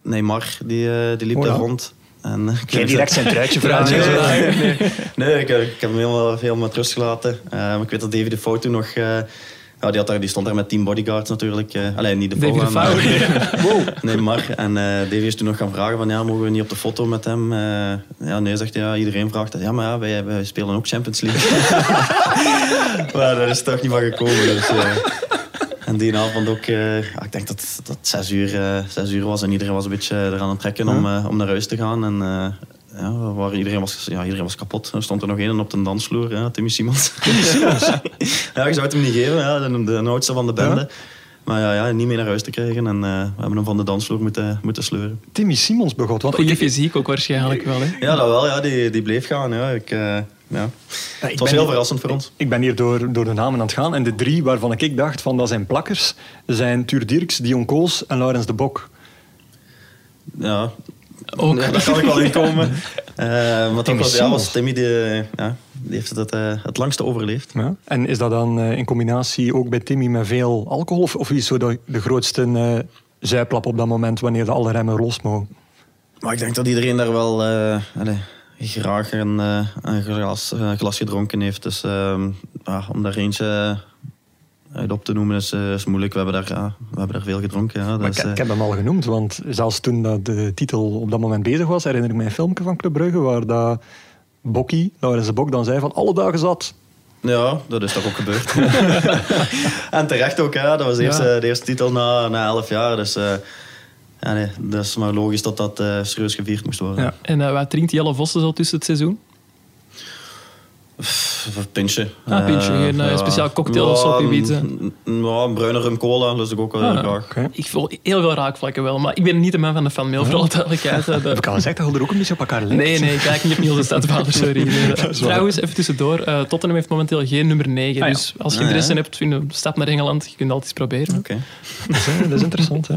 Neymar die, eh, die liep Oh, daar ja. rond. En, eh, ik Geen weet- direct zijn truitje Ja, vragen. nee, nee, nee. Nee, ik, ik heb hem helemaal, helemaal met rust gelaten. Eh, maar ik weet dat Davy de Fout toen nog... eh, ja, die, had daar, die stond daar met team bodyguards natuurlijk. eh alleen niet de Davy de Fout. Fout. Nee, maar. En Davy is toen nog gaan vragen van... Ja, mogen we niet op de foto met hem? Eh, ja, nee, zegt hij. Ja, iedereen vraagt dat. Ja, maar ja, wij, wij spelen ook Champions League. maar daar is toch niet van gekomen. Dus. En die avond ook... ja, ik denk dat dat zes uur, zes uur was. En iedereen was een beetje eraan het trekken om, om naar huis te gaan. En... ja, waren, iedereen, was, ja, iedereen was kapot. Er stond er nog één op de dansvloer, ja, Timmy Simons. ja, je zou het hem niet geven, ja, de, de oudste van de bende. Ja. Maar ja, ja, niet meer naar huis te krijgen. En eh, we hebben hem van de dansvloer moeten, moeten sleuren. Timmy Simons begot. Want Goede ik, fysiek ook waarschijnlijk wel. Hè? Ja, dat wel. Ja, die, die bleef gaan. Ja. Ik, eh, ja. Ja, ik Het was ben- heel verrassend voor ons. Ik ben hier door, door de namen aan het gaan. En de drie waarvan ik dacht van dat zijn plakkers, zijn Tuur Dirks, Dion Koos en Laurens de Bok. Ja, Ook. Ja, daar kan ik wel in komen. Eh, maar toch was, ja, was Timmy die, ja, die heeft het eh, het langste overleefd. Ja. En is dat dan eh, in combinatie ook bij Timmy met veel alcohol? Of, is zo de, de grootste eh zuiplap op dat moment wanneer de alle remmen los mogen? Maar ik denk dat iedereen daar wel eh, allee, graag een, eh, een glas, glas gedronken heeft. Dus ehm, om daar eentje op te noemen is, eh, is moeilijk. We hebben daar, ja, we hebben daar veel gedronken. Ja. Dat Maar is, ik, eh, ik heb hem al genoemd, want zelfs toen dat de titel op dat moment bezig was, herinner ik mij een filmpje van Club Brugge waar dat Bokkie, Laurens de Bok, dan zei van alle dagen zat. Ja, dat is toch ook gebeurd. en terecht ook, hè. dat was de eerste, Ja. de eerste titel na, na elf jaar. Dus eh, ja, nee, dat is maar logisch dat dat eh, serieus gevierd moest worden. Ja. En eh, wat drinkt Jelle Vossen zo tussen het seizoen? Een pintje. Ah, pintje. Eh, Geen, eh, ja. speciaal cocktail of zo op Ja, een- een- Ja, een bruine rum cola lust ik ook wel Ah, heel graag. Oké. Ik voel heel veel raakvlakken wel, maar ik ben niet de man van de fanmail, voor alle duidelijkheid. eh, Heb de- ik al gezegd dat je er ook een beetje op elkaar lijkt? Nee, nee, ik kijk niet op Niels de Stadvader, sorry. Dat is. Trouwens, even tussendoor. eh, Tottenham heeft momenteel geen nummer 9. Ah, ja. Dus als je Ah, interesse ja. hebt, vind een stap naar Engeland. Je kunt altijd eens proberen. Oké. Dat is, eh, dat is interessant. Hè?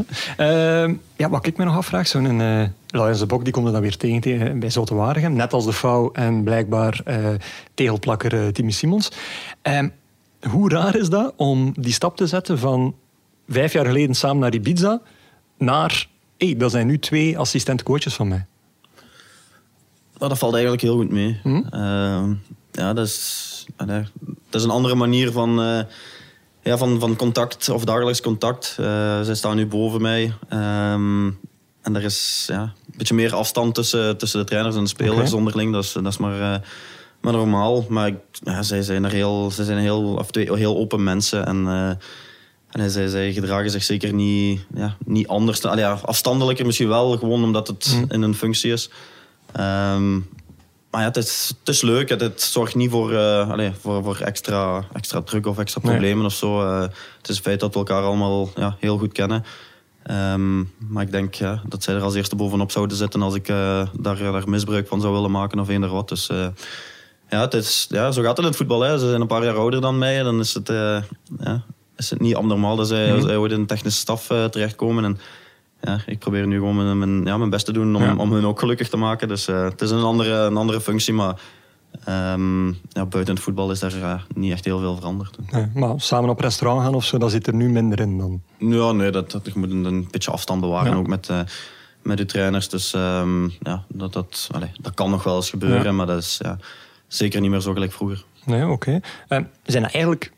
Ehm, ja, wat ik me nog afvraag, zo'n de Bok die komt er dan weer tegen, tegen bij Zotte Waregem. Net als de Fouw en blijkbaar eh, tegelplakker eh, Timmy Simons. Ehm, hoe raar is dat om die stap te zetten van vijf jaar geleden samen naar Ibiza naar... Hé, dat zijn nu twee assistent-coaches van mij. Nou, dat valt eigenlijk heel goed mee. Hm? Ehm, ja, dat is, dat is een andere manier van, eh, ja, van, van contact of dagelijks contact. Eh, zij staan nu boven mij. Ehm, en er is ja, beetje meer afstand tussen, tussen de trainers en de spelers Oké. onderling. Dat is, dat is maar, eh, maar normaal. Maar ja, zij zijn er heel, zij zijn heel, of twee, heel open mensen. En, eh, en zij, zij gedragen zich zeker niet, ja, niet anders. Allee, ja, afstandelijker misschien wel, gewoon omdat het in een functie is. Ehm, maar ja, het is, het is leuk. Het, het zorgt niet voor, allee, voor, voor extra, extra druk of extra Nee. problemen of zo. Het is het feit dat we elkaar allemaal ja, heel goed kennen. Ehm, maar ik denk ja, dat zij er als eerste bovenop zouden zitten als ik eh, daar, daar misbruik van zou willen maken of eender wat. Dus eh, ja, het is, ja, zo gaat het in het voetbal. Hè. Ze zijn een paar jaar ouder dan mij. Dan is het, eh, ja, is het niet abnormaal dat zij, zij ooit in de technische staf eh, terechtkomen. En, ja, ik probeer nu gewoon mijn, mijn, ja, mijn best te doen om, Ja. om hun ook gelukkig te maken. Dus eh, het is een andere, een andere functie, maar ehm, ja, buiten het voetbal is daar eh, niet echt heel veel veranderd. Nee, maar samen op restaurant gaan of zo, dat zit er nu minder in dan. Ja, nee, dat, dat, je moet een, beetje afstand bewaren Ja. ook met, eh, met de trainers. Dus ehm, ja, dat, dat, allee, dat kan nog wel eens gebeuren, maar dat is ja, zeker niet meer zo gelijk vroeger. Nee, oké. En zijn dat eigenlijk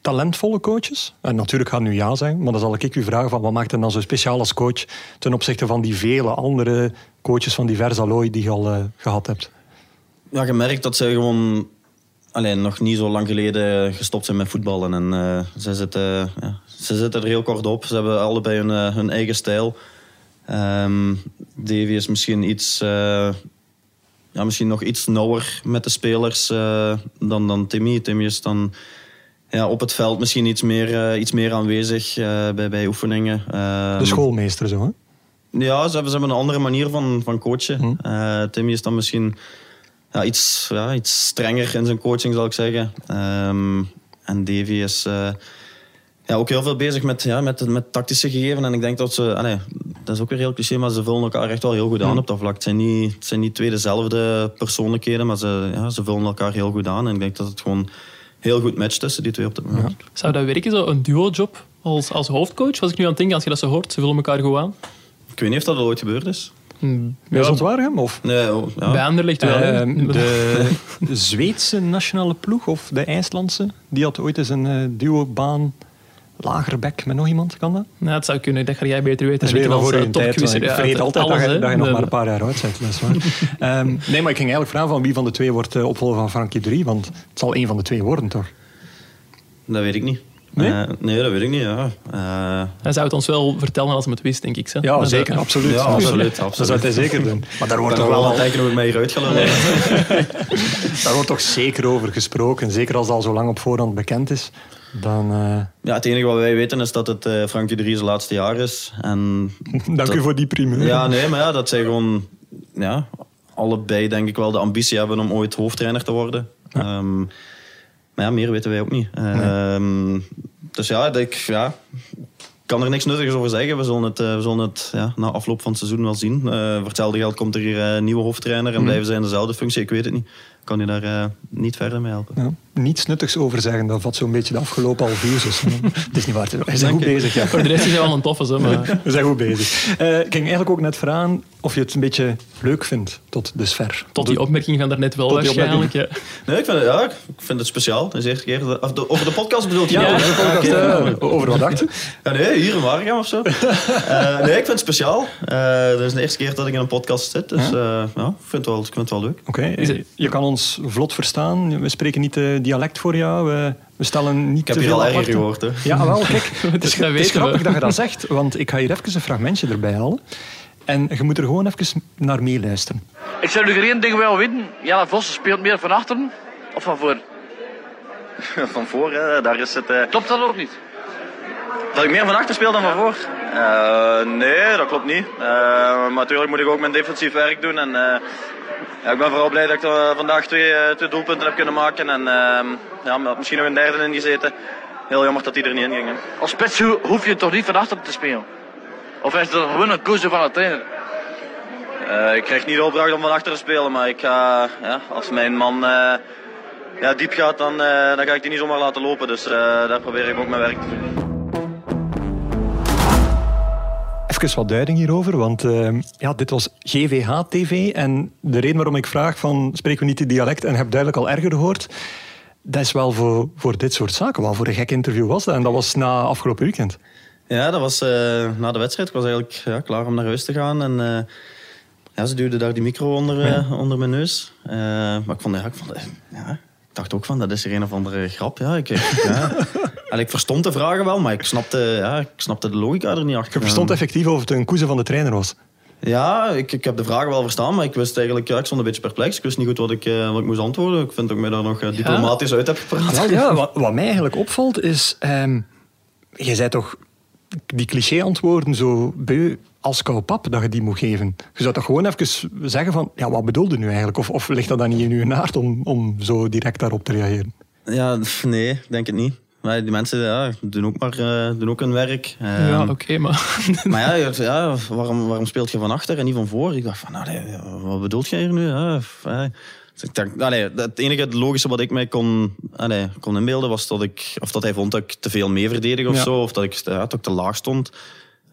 talentvolle coaches? En natuurlijk gaan nu ja zijn, maar dan zal ik u vragen van wat maakt hem dan zo speciaal als coach ten opzichte van die vele andere coaches van divers allooi die je al eh, gehad hebt? Ja, je merkt dat zij gewoon alleen nog niet zo lang geleden gestopt zijn met voetballen. En eh, ze, zitten, ja, ze zitten er heel kort op. Ze hebben allebei hun, eh, hun eigen stijl. Ehm Davy is misschien iets... eh, ja, misschien nog iets nauwer met de spelers dan, dan Timmy. Timmy is dan ja, op het veld misschien iets meer, iets meer aanwezig bij, bij oefeningen. Ehm, De schoolmeester zo, hè? ja, ze hebben, ze hebben een andere manier van, van coachen. Eh, Timmy is dan misschien ja, iets, ja, iets strenger in zijn coaching, zal ik zeggen. Ehm, en Davy is eh, ja, ook heel veel bezig met, ja, met, met tactische gegeven. En ik denk dat ze, allee, dat is ook weer heel cliché, maar ze vullen elkaar echt wel heel goed aan op dat vlak. Het zijn niet, het zijn niet twee dezelfde persoonlijkheden, maar ze, ja, ze vullen elkaar heel goed aan. En ik denk dat het gewoon heel goed matcht tussen die twee op dit moment. Zou dat werken, zo een duo-job als, als hoofdcoach? Was ik nu aan het denken, als je dat zo hoort, ze vullen elkaar goed aan. Ik weet niet of dat al ooit gebeurd is. Bij ja, Zotwaregem? Of Nee, oh, ja. Bij Anderlecht wel. Ehm, de Zweedse nationale ploeg of de IJslandse, die had ooit eens een eh, duo-baan lagerbek met nog iemand, kan dat? Ja, het zou kunnen, dat ga jij beter weten. Dat is weer voor eh, je tijd. topquizzer. want Ik Ja, vergeet altijd dat, je, dat nog De- maar een paar jaar oud bent. Dat is waar. Ehm, nee, maar ik ging eigenlijk vragen van wie van de twee wordt eh, opvolger van Frankie 3, want het zal één van de twee worden, toch? Dat weet ik niet. Nee? Eh, nee, dat weet ik niet. Ja. Eh, Hij zou het ons wel vertellen als hij het wist, denk ik. Zo. Ja, Maar, zeker, absoluut. Ja, absoluut, Dat absoluut. zou hij zeker doen. Maar daar wordt toch nog wel hieruit ga lullen. daar wordt toch zeker over gesproken. Zeker als het al zo lang op voorhand bekend is. Dan eh, Ja, het enige wat wij weten is dat het eh Frankie de Vries laatste jaar is. En dank dat- u voor die primeur. Ja, nee, maar ja, dat zij gewoon ja, allebei denk ik wel de ambitie hebben om ooit hoofdtrainer te worden. Ehm, maar ja, meer weten wij ook niet. Ehm, Dus ja, ik ja, kan er niks nuttigs over zeggen. We zullen het, eh, we zullen het ja, na afloop van het seizoen wel zien. Eh, voor hetzelfde geld komt er hier eh, een nieuwe hoofdtrainer en blijven zij in dezelfde functie. Ik weet het niet. Ik kan je daar niet verder mee helpen. Ja, niets nuttigs over zeggen, dat vat zo'n beetje de afgelopen half uur. Dus, eh, het is niet waar. We zijn goed bezig. Ja. Voor de rest is hij wel een toffe, maar We zijn goed bezig. Eh, ik ging eigenlijk ook net vragen of je het een beetje leuk vindt tot dusver. tot die opmerking van daarnet wel Tot die waarschijnlijk. Ja. Nee, ik vind het, ja, ik vind het speciaal. Is eerste keer. de- Over de podcast bedoelt je? Ja, Ja, over de podcast, eh, over wat dacht? Ja, nee, hier in Waregem of zo. Eh, nee, ik vind het speciaal. Eh dat is de eerste keer dat ik in een podcast zit. Dus eh, ja, ik, vind het wel, ik vind het wel leuk. Oké, Is het- je kan ons vlot verstaan. We spreken niet eh, dialect voor jou. We, we stellen niet Ik heb hier veel al erger gehoord. Hè. Ja, wel, kijk. Het is, Dat het is weten we. grappig dat je dat zegt, want ik ga hier even een fragmentje erbij halen. En je moet er gewoon even naar meeluisteren. Ik zou nu één ding wel weten. Jelle Vos speelt meer van achteren of van voor. Van voor, hè, daar is het... eh, Klopt dat ook niet? Dat ik meer van achter speel dan van voor? Eh, nee, klopt niet. Eh, maar natuurlijk moet ik ook mijn defensief werk doen. En, eh, ja, ik ben vooral blij dat ik eh, vandaag twee, twee doelpunten heb kunnen maken. En eh, ja, maar misschien nog een derde in gezeten. Heel jammer dat die er niet in ging. hè. Als spits ho- hoef je toch niet van achteren te spelen? Of is dat gewoon een keuze van de trainer? Eh, ik krijg niet de opdracht om van achter te spelen, maar ik ga, ja, als mijn man eh, ja, diep gaat, dan, eh, dan ga ik die niet zomaar laten lopen. Dus daar probeer ik ook mijn werk te doen. Even wat duiding hierover, want eh, ja, dit was GVH-TV. En de reden waarom ik vraag van spreken we niet die dialect en heb duidelijk al erger gehoord, dat is wel voor, voor dit soort zaken. Wel voor een gek interview was dat. En dat was na afgelopen weekend. Ja, dat was eh, na de wedstrijd. Ik was eigenlijk ja, klaar om naar huis te gaan. En uh, ja, ze duwde daar die micro onder, onder mijn neus. maar ik vond, ja, ik vond ja, ik dacht ook van, dat is er een of andere grap. Ja, ik, ja. ik verstond de vragen wel, maar ik snapte, ja, ik snapte de logica er niet achter. Je verstond effectief of het een koeze van de trainer was? Ja, ik, ik heb de vragen wel verstaan, maar ik wist eigenlijk, ja, ik stond een beetje perplex. Ik wist niet goed wat ik, wat ik moest antwoorden. Ik vind dat ik mij daar nog diplomatisch ja. uit heb gepraat. Ja, ja wat, wat, mij eigenlijk opvalt is, um, je zei toch die cliché-antwoorden zo beu als kou pap dat je die moet geven. Je zou toch gewoon even zeggen van, ja, wat bedoelde nu eigenlijk? Of, of ligt dat dan niet in uw naart om, om zo direct daarop te reageren? Ja, nee, ik denk het niet. Maar die mensen ja, doen, ook maar, uh, doen ook hun werk. Ja, oké, okay, maar... maar ja, ja waarom, waarom speelt je van achter en niet van voor? Ik dacht van, nee, wat bedoelt jij hier nu? Ja, dus ik dacht, allee, het enige logische wat ik mij kon, allee, kon inbeelden was dat, ik, of dat hij vond dat ik te veel mee verdedig of ja. zo. Of dat ik, ja, dat ik te laag stond.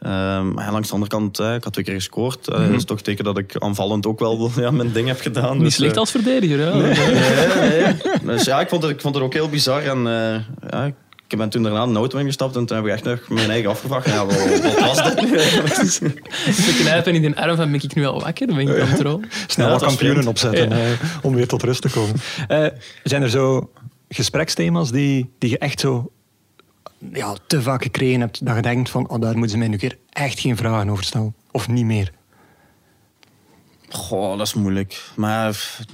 Um, maar langs de andere kant, eh, ik had twee keer gescoord. Uh, mm -hmm. Dat is toch teken dat ik aanvallend ook wel ja, mijn ding heb gedaan. Niet dus, slecht uh, als verdediger, ja. Nee, nee, nee. Dus ja, ik vond, het, ik vond het ook heel bizar. En ja, ik ben toen daarna een auto ingestapt en toen heb ik echt nog mijn eigen afgevraagd. Ja, wat, wat was dit nu Ik knijpen in de arm van ben ik nu al wakker? Ben ik aan het Snel wat kampioenen opzetten ja. om weer tot rust te komen. zijn er zo gespreksthema's die, die je echt zo ja, te vaak gekregen hebt dat je denkt van oh, daar moeten ze mij nu keer echt geen vragen over stellen? Of niet meer? Goh, dat is moeilijk. Maar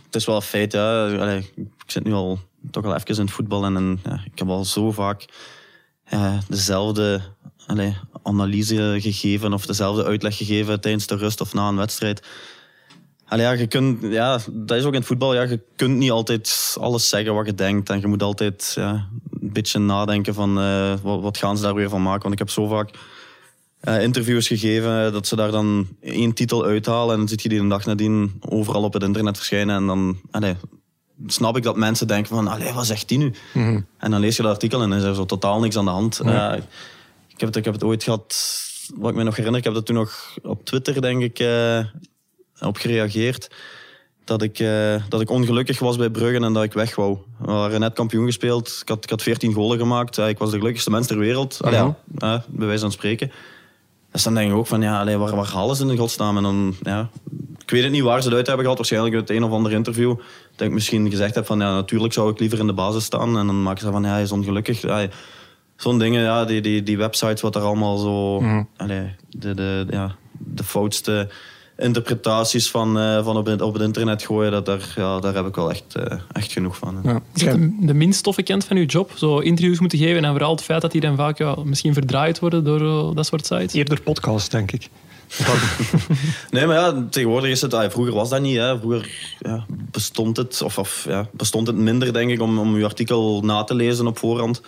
het is wel een feit. Ik zit nu al toch al even in het voetbal en, ik heb al zo vaak ja, dezelfde analyse gegeven of dezelfde uitleg gegeven tijdens de rust of na een wedstrijd. Allee, ja, je kunt, ja, dat is ook in het voetbal. Ja, je kunt niet altijd alles zeggen wat je denkt. En je moet altijd ja, beetje nadenken van uh, wat, wat, gaan ze daar weer van maken. Want ik heb zo vaak uh, interviews gegeven dat ze daar dan één titel uithalen. En dan zit je die een dag nadien overal op het internet verschijnen. En dan allee, snap ik dat mensen denken van, allee, wat zegt die nu? Mm -hmm. En dan lees je dat artikel en dan is er zo totaal niks aan de hand. Mm -hmm. uh, ik, heb het, ik heb het ooit gehad, wat ik me nog herinner, ik heb dat toen nog op Twitter, denk ik, op gereageerd. Dat ik, uh, dat ik ongelukkig was bij Bruggen en dat ik weg wou. We waren net kampioen gespeeld. Ik had, ik had 14 golen gemaakt. ik was de gelukkigste mens ter wereld. Allee, ja, bij wijze van spreken. Dus dan denk ik ook van, ja, allee, waar, waar halen ze in godsnaam? En dan, ja, ik weet het niet waar ze het uit hebben gehad. Waarschijnlijk uit het een of ander interview. Dat ik misschien gezegd heb van, ja, natuurlijk zou ik liever in de basis staan. En dan maken ze van, ja, hij is ongelukkig. Ja, Zo'n dingen, ja, die, die, die websites, wat er allemaal zo... Mm. Allee, de, de, ja, de foutste interpretaties van, uh, van op, het, op het internet gooien, dat daar, ja, daar heb ik wel echt, uh, echt genoeg van. Ja. Is de, de minst toffe kant van uw job? Zo interviews moeten geven en vooral het feit dat die dan vaak ja, misschien verdraaid worden door uh, dat soort sites? Eerder podcast, denk ik. nee, maar ja, tegenwoordig is het... Ah, vroeger was dat niet. Hè. Vroeger ja, bestond het, of, of ja, bestond het minder, denk ik, om, om uw artikel na te lezen op voorhand.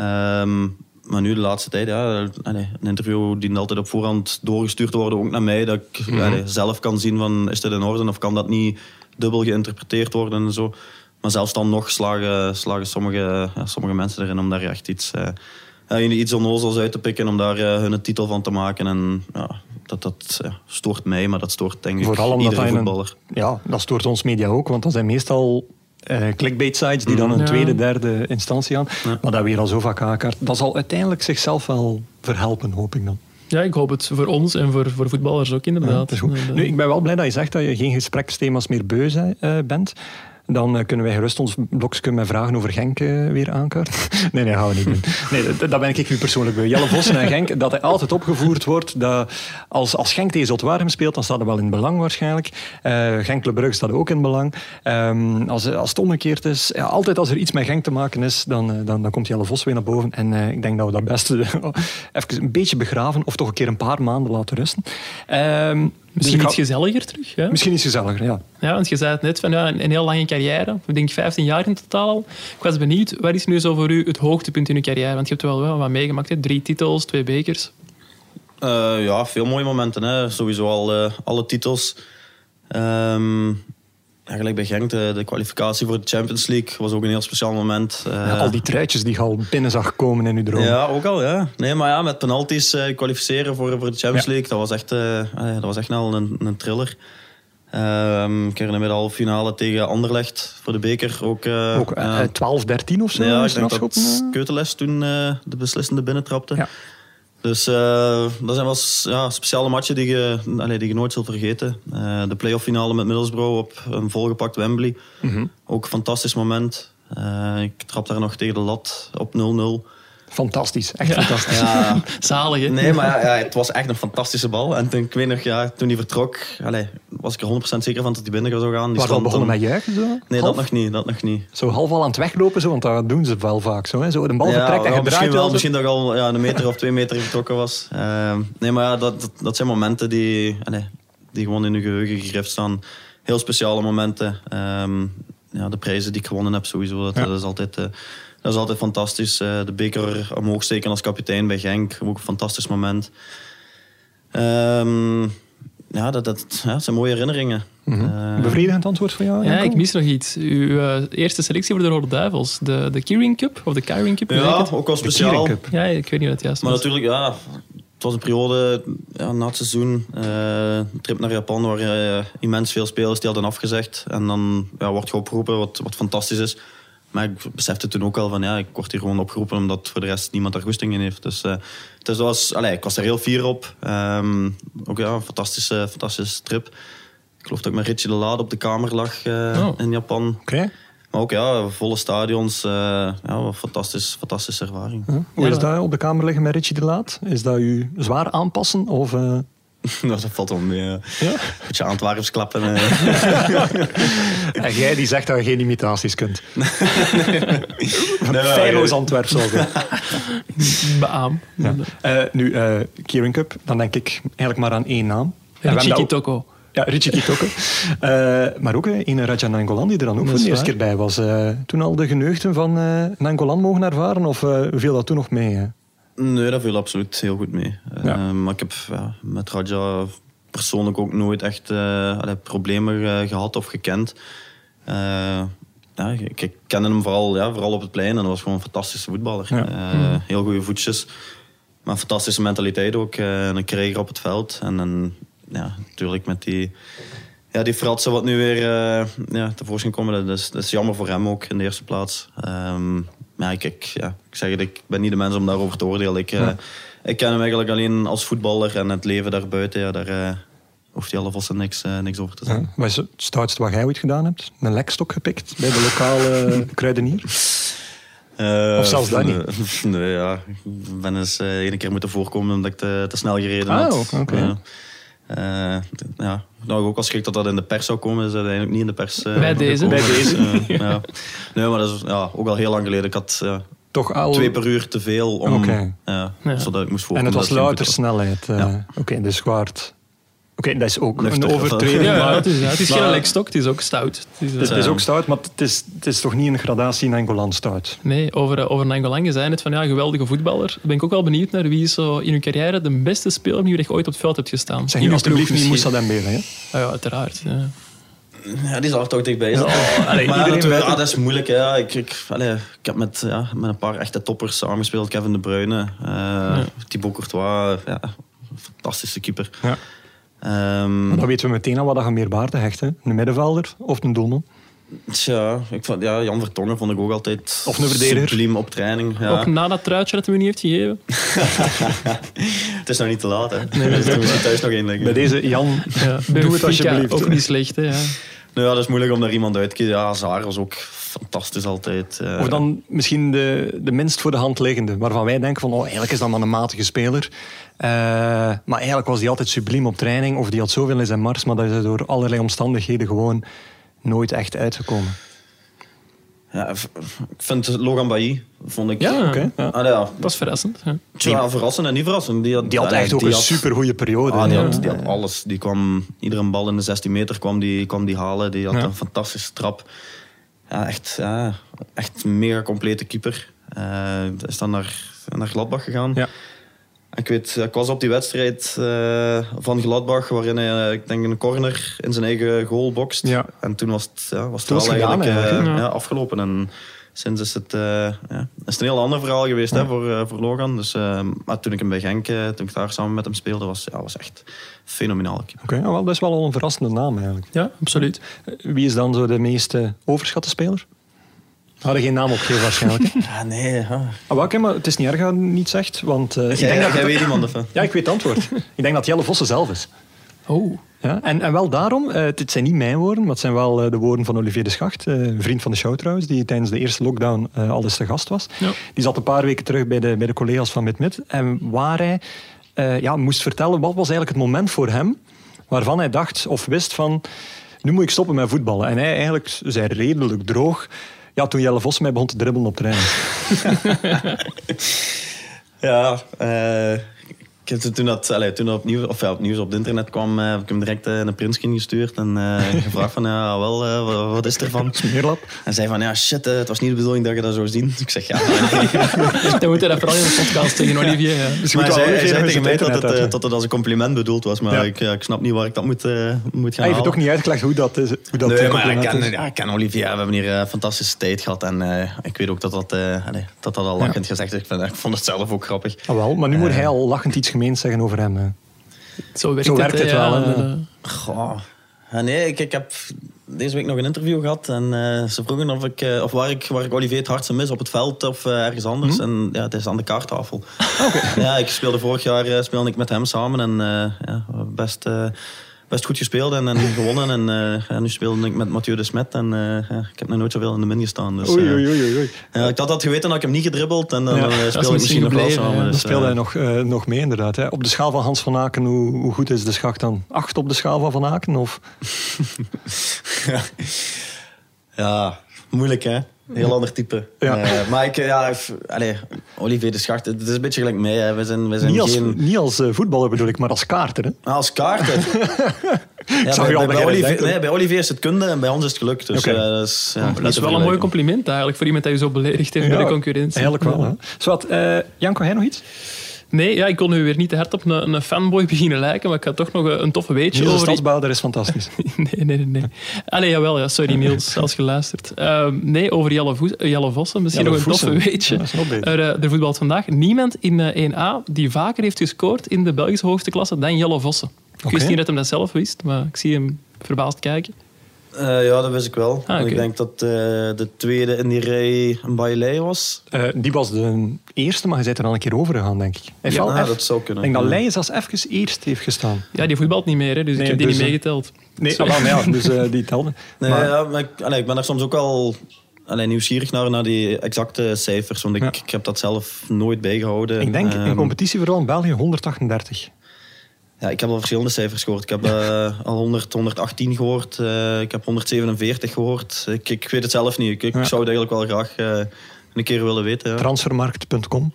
Um, maar nu de laatste tijd, ja, een interview die altijd op voorhand doorgestuurd worden, ook naar mij, dat ik mm -hmm. zelf kan zien van is dit in orde of kan dat niet dubbel geïnterpreteerd worden en zo. Maar zelfs dan nog slagen, slagen sommige, ja, sommige mensen erin om daar echt iets, uh, iets onnozels uit te pikken, om daar uh, hun titel van te maken. En ja, dat, dat ja, stoort mij, maar dat stoort denk ik Vooral iedere voetballer. Een, ja, dat stoort ons media ook, want dat zijn meestal uh, clickbait sites die dan een ja. tweede, derde instantie aan. Ja. Maar dat weer al zo vaak aankaart. Dat zal uiteindelijk zichzelf wel verhelpen, hoop ik dan. Ja, ik hoop het voor ons en voor, voor voetballers ook inderdaad. Ja, nu, ik ben wel blij dat je zegt dat je geen gespreksthema's meer beu uh, bent. Dan uh, kunnen wij gerust ons blokje met vragen over Genk uh, weer aankaarten. nee, nee, gaan we niet doen. Nee, dat ben ik nu persoonlijk bij. Jelle Vossen en Genk, dat hij altijd opgevoerd wordt. Dat als, als Genk tegen Zotwaarem speelt, dan staat er wel in belang waarschijnlijk. Uh, Genk Le Brugge staat ook in belang. Um, als, als het omgekeerd is, ja, altijd als er iets met Genk te maken is, dan, dan, dan komt Jelle Vos weer naar boven. En ik denk dat we dat best even een beetje begraven of toch een keer een paar maanden laten rusten. Um, Misschien dus iets gezelliger terug. Ja? Misschien iets gezelliger, ja. Ja, want je zei het net, van, ja, een, een heel lange carrière. Ik denk 15 jaar in totaal al. Ik was benieuwd, wat is nu zo voor u het hoogtepunt in uw carrière? Want je hebt wel, wel wat meegemaakt, hè? drie titels, twee bekers. Uh, ja, veel mooie momenten. Hè. Sowieso al uh, alle titels. Ehm, ja, gelijk bij Genk, de, de kwalificatie voor de Champions League was ook een heel speciaal moment. Eh, al die truitjes die je al binnen zag komen in uw droom. Ja, ook al, ja. Nee, maar ja, met penalties eh, kwalificeren voor, voor de Champions Ja. League, dat was echt, eh, eh, dat was echt wel een, een thriller. Ehm ik herinner me de halve finale tegen Anderlecht voor de beker. Ook, eh, Ook eh, ja. 12, 13 of zo. Ja, ik denk dat eh? Keuteles toen eh, de beslissende binnentrapte. Ja. Dus eh, dat zijn wel ja, speciale matchen die je, allee, die je nooit zult vergeten. Eh, de playoff finale met Middlesbrough op een volgepakt Wembley. Mhm. Ook een fantastisch moment. Eh, ik trap daar nog tegen de lat op 0-0. Fantastisch, echt fantastisch. Ja, Zalig, hè? nee, maar ja, ja, het was echt een fantastische bal. En toen, ik weet nog, ja, toen hij vertrok, allee, was ik er 100% zeker van dat hij binnen zou gaan. Die al stond begonnen dan- met juichen? Zo? Nee, Half? dat nog niet. Dat nog niet. Zo half al aan het weglopen, zo, want dat doen ze wel vaak. Zo, hè? zo de bal vertrekt en ja, je misschien wel. wel. Misschien dat ik al ja, een meter of twee meter vertrokken was. Ehm, nee, maar ja, dat, dat, dat zijn momenten die, allee, die gewoon in je geheugen gegrift staan. Heel speciale momenten. Ehm, ja, de prijzen die ik gewonnen heb sowieso, dat, Ja. dat is altijd... eh, dat is altijd fantastisch. Eh, de beker omhoog steken als kapitein bij Genk. Ook een fantastisch moment. Ehm, ja, dat, dat, ja, dat zijn mooie herinneringen. Eh, Bevredigend antwoord van jou? Ja, ik mis nog iets. Uw eh, eerste selectie voor de Rode Duivels. De, de Keyring Cup, of de Keyring Cup, ja, het? ook wel De speciaal. Ja, ik weet niet wat het juist Maar was. natuurlijk, ja, het was een periode ja, na het seizoen. eh, een trip naar Japan waar eh, immens veel spelers die hadden afgezegd. En dan ja, wordt je opgeroepen, wat, wat fantastisch is. Maar ik besefte toen ook wel van ja, ik word hier gewoon opgeroepen omdat voor de rest niemand daar goesting in heeft. Dus, eh, dus dat was, allee, ik was er heel fier op. Ehm, ook ja, een fantastische, fantastische trip. Ik geloof dat ik met Richie de Lade op de kamer lag eh, Oh. in Japan. Oké. Maar ook ja, volle stadions. eh, ja, een fantastisch, fantastische ervaring. Hoe Ja, is dat- dat op de kamer liggen met Richie de Laat? Is dat u zwaar aanpassen? Of, eh, Nou, dat valt mee. ja. ja? Beetje Antwerps klappen. eh. En jij die zegt dat je geen imitaties kunt. Nee, maar- Feilloos Antwerp zal zijn. Beaam. Ja. Eh, nu, eh Kieran Cup, dan denk ik eigenlijk maar aan één naam. Richie Kitoko. Ja, Richie Kitoko. Eh, maar ook een Raja Nangolan die er dan ook voor de eerste keer bij was. Eh, toen al de geneugten van eh Nangolan mogen ervaren? Of eh, viel dat toen nog mee? Nee, dat viel absoluut heel goed mee. Ja. Eh, maar ik heb met Raja persoonlijk ook nooit echt eh, problemen eh, gehad of gekend. Ja, ik, kende hem vooral, ja, vooral op het plein en dat was gewoon een fantastische voetballer. Ja. Eh, Heel goede voetjes. Maar een fantastische mentaliteit ook. en een krijger op het veld. En, en ja, natuurlijk met die, ja, die fratsen wat nu weer ja, tevoorschijn komen. Dat is, dat is jammer voor hem ook in de eerste plaats. Ehm, maar ik, ik, ja, ik zeg het, ik ben niet de mens om daarover te oordelen. Ik, eh, ik ken hem eigenlijk alleen als voetballer en het leven daarbuiten. Ja, daar eh, hoeft hij alvast niks, eh, niks over te zeggen. Ja. Wat is het stoutste wat jij ooit gedaan hebt? Een lekstok gepikt bij de lokale kruidenier? Of zelfs dat nee, Nee, ja. Ik ben eens één keer moeten voorkomen omdat ik te, te snel gereden Ah, had. oké. Ja. Nou, ook al schrik dat dat in de pers zou komen, is dat eigenlijk niet in de pers. eh, Bij deze. Bij deze. Dus, eh, ja. Nee, maar dat is ja, ook al heel lang geleden. Ik had ja, Toch al... twee per uur te veel om, Oké. ja, Ja. zodat ik moest En het was louter snelheid. Ja. Oké, dus waard. Oké, dat is ook een overtreding. Ja, maar het is, ja, het is Maar- geen lekstok, het is ook stout. Het is, eh, het, is, het is Ja. ook stout, maar het is, het is toch niet een gradatie in Angolan stout. Nee, over, eh, over Nangolan, je zei net van ja, geweldige voetballer. Ben ik ook wel benieuwd naar wie zo in uw carrière de beste speler die je ooit op het veld hebt gestaan. Zeg In nu alsjeblieft niet. Moussa Dembele. Hè? Ah ja, uiteraard. Ja. Ja, die zal er toch dichtbij zijn. allee, maar weet ja, dat is moeilijk. hè. Ja. Ik, ik, allee, ik heb met, ja, met een paar echte toppers samengespeeld. Kevin De Bruyne, eh Thibaut Courtois. Ja, fantastische keeper. Ja. Ehm, Maar dan weten we meteen al wat je meer waarde hecht. Hè? Een middenvelder of een doelman. tja, ik vond, ja, Jan Vertongen vond ik ook altijd Of een verdediger. subliem op training. Ja. Ook na dat truitje dat hij me niet heeft gegeven. Het is nog niet te laat. Hè. Nee, we moeten thuis nog één leggen. Bij deze, Jan, Ja, doe het alsjeblieft. Ook niet slecht, hè, ja. Nou, ja, dat is moeilijk om daar iemand uit te kiezen. Ja, Zaar was ook fantastisch altijd. eh. Of dan misschien de, de minst voor de hand liggende, waarvan wij denken van oh, eigenlijk is dat maar een matige speler. Eh, maar eigenlijk was die altijd subliem op training, of die had zoveel in zijn mars, maar dat is door allerlei omstandigheden gewoon nooit echt uitgekomen. Ja, ik vind Logan Bailly, vond ik... Ja, Oké, ja. Ah, ja. dat is verrassend. Ja. Tja, verrassend en niet verrassend. Die had, Die had echt ook een had- supergoeie periode. Ah, die, had, die had alles. Die kwam iedere bal in de 16 meter kwam die, kwam die halen. Die had Ja. een fantastische trap. Ja, echt, ja, echt een mega complete keeper. Eh, is dan naar, naar Gladbach gegaan. Ja. Ik weet, ik was op die wedstrijd eh, van Gladbach, waarin hij, eh, ik denk, een corner in zijn eigen goal bokst. Ja. En toen was het, ja, was het Toen wel eigenlijk, ja, afgelopen. En sinds is het, eh, ja, is het een heel ander verhaal geweest hè, voor, eh, voor Logan. Dus, eh, maar toen ik hem bij Genk, eh, toen ik daar samen met hem speelde, was, ja, was echt fenomenaal. Oké, ja, wel, dat is wel al een verrassende naam eigenlijk. Ja, absoluut. Wie is dan zo de meest eh, overschatte speler? Hadden geen naam opgegeven waarschijnlijk. Ja, nee. Ah, welke, maar het is niet erg dat niet zegt, want eh, ik Jij, denk dat... jij weet iemand of? Ja, ik weet het antwoord. ik denk dat Jelle Vossen zelf is. Oh, Ja, en, en wel daarom, eh, het zijn niet mijn woorden, maar het zijn wel eh, de woorden van Olivier de Schacht, eh, een vriend van de show trouwens, die tijdens de eerste lockdown eh, al eens te gast was. Ja. Die zat een paar weken terug bij de, bij de collega's van Mid-Mid en waar hij eh, ja, moest vertellen wat was eigenlijk het moment voor hem waarvan hij dacht of wist van nu moet ik stoppen met voetballen. En hij eigenlijk zei redelijk droog, ja, toen Jelle Vos mij begon te dribbelen op terrein. Ja, eh, ik heb toen dat, allee, toen dat opnieuw, of ja, opnieuw op het internet kwam, eh, heb ik hem direct eh, een printscreen gestuurd en eh, gevraagd van, ja, wel, eh, wat, wat is er van? Smeerlap. En zei van, ja, shit, eh, het was niet de bedoeling dat je dat zou zien. Ik zeg, ja, nee. dan moet je dat vooral in de podcast tegen Olivier. Ja. Dus Maar hij zei, hij Olivier zei tegen mij dat het, eh, uit, dat het als een compliment bedoeld was, maar Ja. ik, ik snap niet waar ik dat moet, eh, moet gaan Hij heeft halen. ook niet uitgelegd hoe dat is. Hoe dat Nee, eh, maar ik compliment ken, is. ja, ik ken Olivier. We hebben hier een fantastische tijd gehad. En eh, ik weet ook dat dat, eh, allee, dat, dat al lachend gezegd is. Ik, vind, ik vond het zelf ook grappig. Ah, wel, maar nu moet hij al lachend iets gemeens zeggen over hem. hè. Zo werkt Zo het, werkt hè, het ja. wel, eh, Goh. Ja, nee, ik, ik heb deze week nog een interview gehad. En eh, ze vroegen of, ik, eh, of waar, ik, waar ik Olivier het hardste mis. Op het veld of eh, ergens anders. En ja, het is aan de kaarttafel. Ja, ik speelde vorig jaar eh, speelde ik met hem samen. En eh, ja, best, best goed gespeeld en, en gewonnen. En eh, ja, nu speelde ik met Mathieu de Smet. En eh, ja, ik heb nog nooit zoveel in de min gestaan. Dus, Oei, eh, oei, oei, oei. ja, ik had dat geweten, had ik hem niet gedribbeld. En dan Ja, dat speelde ik misschien nog wel gebleven, samen. ja. Dan Dus, speelde hij nog, eh, nog mee, inderdaad. Hè. Op de schaal van Hans van Aken, hoe, hoe goed is de schacht dan? Acht op de schaal van Van Aken? Of? Ja, moeilijk hè. Heel ander type. Ja. Eh, maar ik, ja, allee, Olivier de Schacht, het is een beetje gelijk mij. Hè. We zijn, we zijn Niet als, geen... niet als eh, voetballer bedoel ik, maar als kaarter. Hè. Ah, Als kaarten. ja, bij, je al bij, beginnen Olivier, nee, bij Olivier is het kunde en bij ons is het geluk. Dus, Oké. eh, dat is, ja, dat is wel een mooi compliment eigenlijk voor iemand die je zo beledigd heeft bij de concurrentie. Eigenlijk wel. Hè. Eh, Janko, jij nog iets? Nee, ja, ik kon nu weer niet te hard op een, een fanboy beginnen lijken, maar ik had toch nog een, een toffe weetje Niels over... stadsbouwer is fantastisch. Nee, nee, nee. nee. Allee, jawel, ja, sorry Niels, als je luistert. Ehm, nee, over Jelle, Voes, eh, Jelle Vossen, misschien Jelle nog een toffe weetje. Ja. Er, eh, er voetbalt vandaag niemand in eh, 1A die vaker heeft gescoord in de Belgische hoogste klasse dan Jelle Vossen. Ik wist niet dat hij dat zelf wist, maar ik zie hem verbaasd kijken. Eh, ja, dat wist ik wel. Ah. Ik denk dat eh, de tweede in die rij een Bailey was. Eh, die was de eerste, maar je bent er al een keer over gegaan, denk ik. Hij Ja, ah, dat zou kunnen. Ik denk dat Ja. Leijs zelfs even eerst heeft gestaan. Ja, die voetbalt niet meer, hè, dus Nee, ik heb die dus, niet meegeteld. Nee, Sorry. ah, maar ja, dus eh, die telde. Nee, Maar- ja, maar ik, allee, ik ben er soms ook wel allee, nieuwsgierig naar, naar die exacte cijfers. Want ik, Ja. ik heb dat zelf nooit bijgehouden. Ik denk in Ehm, competitie vooral in België 138. Ja, ik heb al verschillende cijfers gehoord. Ik heb eh, al 100, 118 gehoord. eh, ik heb 147 gehoord. Ik, ik weet het zelf niet. Ik, ik Ja. zou het eigenlijk wel graag eh, een keer willen weten. Ja. Transfermarkt.com.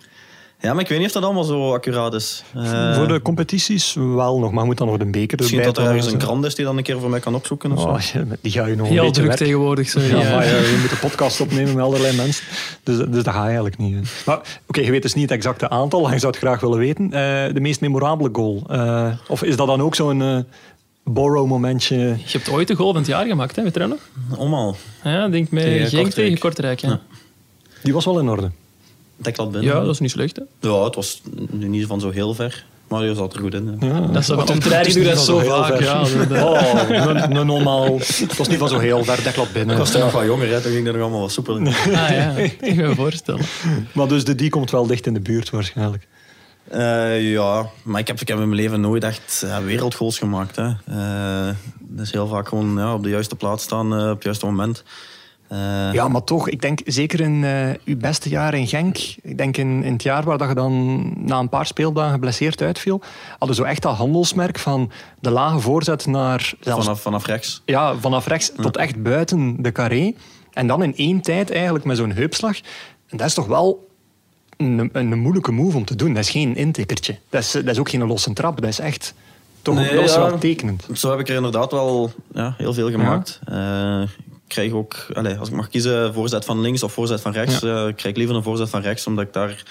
ja, maar ik weet niet of dat allemaal zo accuraat is. Eh, Voor de competities wel nog, maar moet dan nog de beker misschien erbij dat er ergens en een zo. krant is die dan een keer voor mij kan opzoeken. Of zo. Oh, ja, die ga je nog een Heel beetje druk werken. tegenwoordig, sorry. Ja, ja. maar ja, je moet een podcast opnemen met allerlei mensen. Dus, dus dat ga je eigenlijk niet. hè. Maar oké, je weet dus niet het exacte aantal. Je zou het graag willen weten. Eh, de meest memorabele goal. Eh, of is dat dan ook zo'n eh borrow momentje? Je hebt ooit de goal van het jaar gemaakt, hè, weet je dat nog? Allemaal. Ja, ik denk met Tegen Genk tegen Kortrijk. Ja. Ja. Die was wel in orde. Deklat binnen. ja, dat is niet slecht. Hè. Ja, het was nu niet van zo heel ver. Maar je zat er goed in. Ja. Dat is zo Maar van, het op training het doe is je dat zo vaak. ver. Ja, dat- Oh, normaal. Het was niet van zo heel ver, deklat binnen. Ik was toen nog wat jonger, hè. toen ging er nog allemaal wat soepel in. Ah ja, ik kan me voorstellen. Maar dus de, die komt wel dicht in de buurt waarschijnlijk. Eh, ja, maar ik heb, ik heb in mijn leven nooit echt ja, wereldgoals gemaakt. Hè. Eh, dus heel vaak gewoon ja, op de juiste plaats staan eh, op het juiste moment. Eh, Ja, maar toch, ik denk zeker in eh, uw beste jaar in Genk, ik denk in, in het jaar waar dat je dan na een paar speeldagen geblesseerd uitviel, hadden zo echt dat handelsmerk van de lage voorzet naar zelfs vanaf, vanaf rechts. ja, vanaf rechts tot echt buiten de carré. En dan in één tijd eigenlijk met zo'n heupslag. En dat is toch wel een, een, moeilijke move om te doen. Dat is geen intikkertje. Dat is, dat is ook geen losse trap. Dat is echt toch Nee, dat is ja. wel tekenend. Zo heb ik er inderdaad wel ja, heel veel gemaakt. Eh, krijg ook, allez, als ik mag kiezen, voorzet van links of voorzet van rechts, eh, ik krijg liever een voorzet van rechts, omdat ik daar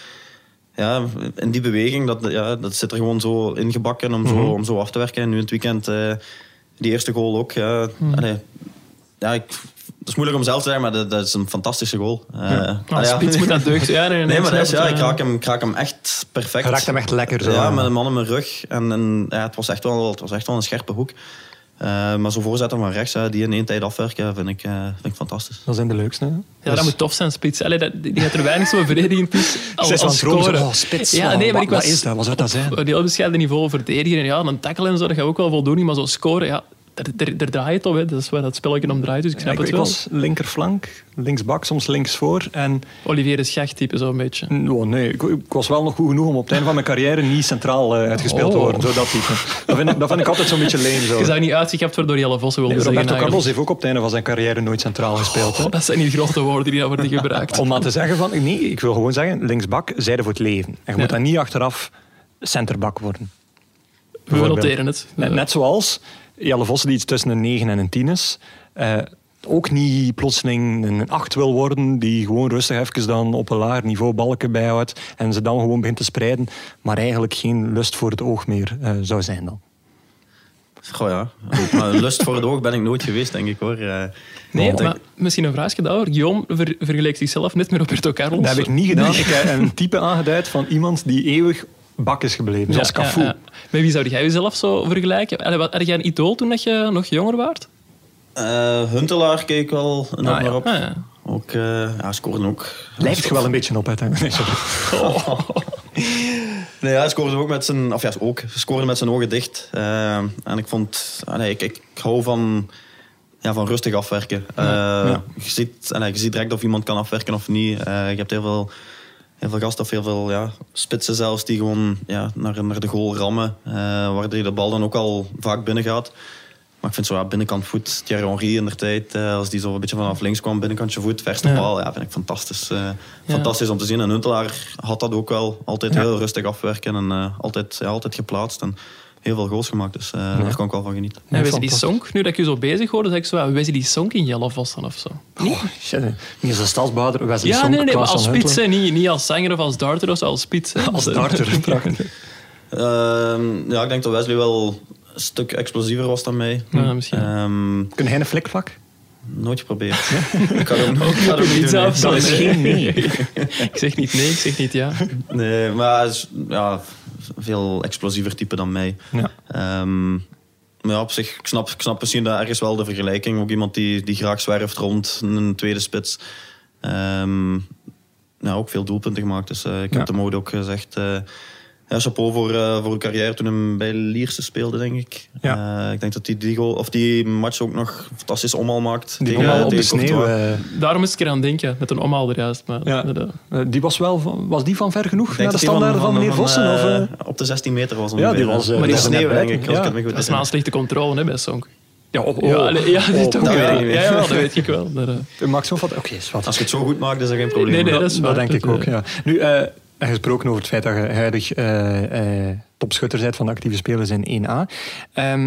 ja, in die beweging, dat, ja, dat zit er gewoon zo ingebakken om, zo, om zo af te werken. En nu in het weekend, eh, die eerste goal ook. Ja, allee, ja, ik, het is moeilijk om zelf te zeggen, maar dat, dat is een fantastische goal. Eh, Ja. ja. spits moet dat deugd. Ja, nee, nee, Nee, maar dat is, snap ja, ik raak, hem, ik raak hem echt perfect. Je raakt hem echt lekker zo. Ja, met een man in mijn rug. En, en ja, het, was echt wel, het was echt wel een scherpe hoek. Eh, maar zo voorzetten van rechts, die in één tijd afwerken, vind ik, eh, vind ik fantastisch. Dat zijn de leukste. Hè? Ja, dat moet tof zijn, spits. Allee, dat, die dat er weinig zo verdedigend is als, als scoren. oh, spits. Ja, Oh, nee, maar ik was wat is dat? Wat zou dat zijn? op een heel bescheiden niveau verdedigen. En ja, een tackle en zo, dat gaat ook wel voldoen. Maar zo scoren, ja, daar, draait het op. Hè. Dat is waar dat spelletje om draait, dus ik Ja, snap ik, het ik wel. was linkerflank, linksbak, soms linksvoor. En Olivier de Schacht-type, zo'n beetje. oh, nee, ik, ik was wel nog goed genoeg om op het einde van mijn carrière niet centraal eh, uitgespeeld te Oh. worden. Zo dat type. Dat vind, ik, dat vind ik altijd zo'n beetje lame. Zo. Je zou niet uitzicht waardoor Jelle Vossen wilde Nee, zeggen. Roberto Carlos heeft ook op het einde van zijn carrière nooit centraal gespeeld. Hè? Oh, dat zijn niet grote woorden die daar worden gebruikt. Om maar te zeggen van, nee, ik wil gewoon zeggen, linksbak, zijde voor het leven. En je moet dan niet achteraf centerbak worden. We noteren het. Net, net zoals Jelle Vossen die iets tussen een 9 en een 10 is. eh, ook niet plotseling een 8 wil worden, die gewoon rustig even dan op een laag niveau balken bijhoudt en ze dan gewoon begint te spreiden, maar eigenlijk geen lust voor het oog meer eh, zou zijn dan. Goh ja, maar lust voor het oog ben ik nooit geweest, denk ik hoor. Eh, Nee, maar misschien een vraagje daarover. Guillaume ver, vergelijkt zichzelf net met Roberto Carlos. Dat heb ik niet gedaan. Ik heb een type aangeduid van iemand die eeuwig bak is gebleven, zoals Ja, Cafu. ja, ja. Met wie zou jij jezelf zo vergelijken? Had jij een idool toen dat je nog jonger was? Eh, Huntelaar keek ik wel enorm Ah, ja. naar op. Ah, ja. Ook, eh ja, scoren ook. Lijkt je wel een beetje op, hè? Nee, sorry. Nee, ja, hij scoorde ook met zijn, of ja, ook, scoorde met zijn ogen dicht. Eh, en ik vond, ah, nee, ik, ik, ik hou van, ja, van rustig afwerken. Eh, Ja. Je, ziet, nee, je ziet direct of iemand kan afwerken of niet. Eh, je hebt heel veel, heel veel gasten of heel veel ja, spitsen zelfs die gewoon ja, naar, naar de goal rammen. eh waardoor de bal dan ook al vaak binnen gaat. Maar ik vind zo ja, binnenkant voet, Thierry Henry in de tijd, eh, als die zo een beetje vanaf links kwam, binnenkantje voet, verste Ja. paal, ja, vind ik fantastisch. eh, Fantastisch om te zien. En Huntelaar had dat ook wel. Altijd heel rustig afwerken en altijd, altijd geplaatst. En heel veel goals gemaakt, dus eh, daar kan ik wel van genieten. En Wesley fantastisch. Sonk, nu dat ik je zo bezig hoorde, zeg ik zo, Wesley Sonk in Jelle Vossen of zo. Oh, shit. Niet als een stadsbouwer, Wesley Ja, Sonk, nee, nee, maar als spits, hè. niet, niet als zanger of als darter, of zo, als spits. hè. Als darter, prachtig. Ehm, ja, ik denk dat Wesley wel een stuk explosiever was dan mij. Ja, misschien. Ehm, Kun jij een flikvlak? nooit geprobeerd. ik ga hem ook, hem niet doen. zelf, nee. Dat is geen nee. ik zeg niet nee, ik zeg niet ja. Nee, maar ja, veel explosiever type dan mij. Ja. Ehm, maar ja, op zich, ik snap, ik snap misschien daar ergens wel de vergelijking. Ook iemand die, die graag zwerft rond een tweede spits. Ehm, ja, ook veel doelpunten gemaakt. Dus eh, ik Ja. heb de mode ook gezegd. eh ja, chapeau voor, eh, voor uw carrière toen hij bij Lierse speelde, denk ik. Ja. Eh, ik denk dat hij die, goal, of die match ook nog fantastisch omhaal maakt. Die tegen- allemaal op de sneeuw. Eh, Daarom moest ik eraan denken, met een omhaal er juist. Maar, Ja. eh, die was, wel van, was die van ver genoeg naar de die standaarden van, meneer Vossen? of, op de 16 meter was Ja, die was, maar die sneeuw, denk ik. Ja. ik Dat is maar een slechte controle hè, bij Sonk. Ja, oh, Ja, oh. allee, ja, dit Oh, ook dat weet ik niet. Ja, ja, dat weet ik wel. Maar, Max. Oké, is wat. Als je het zo goed maakt, is dat geen probleem. Nee, nee, dat is dat waar. denk ik ook, ja. Nu, eh, gesproken over het feit dat je huidig eh, eh, topschutter bent van de actieve spelers in 1A. Ehm,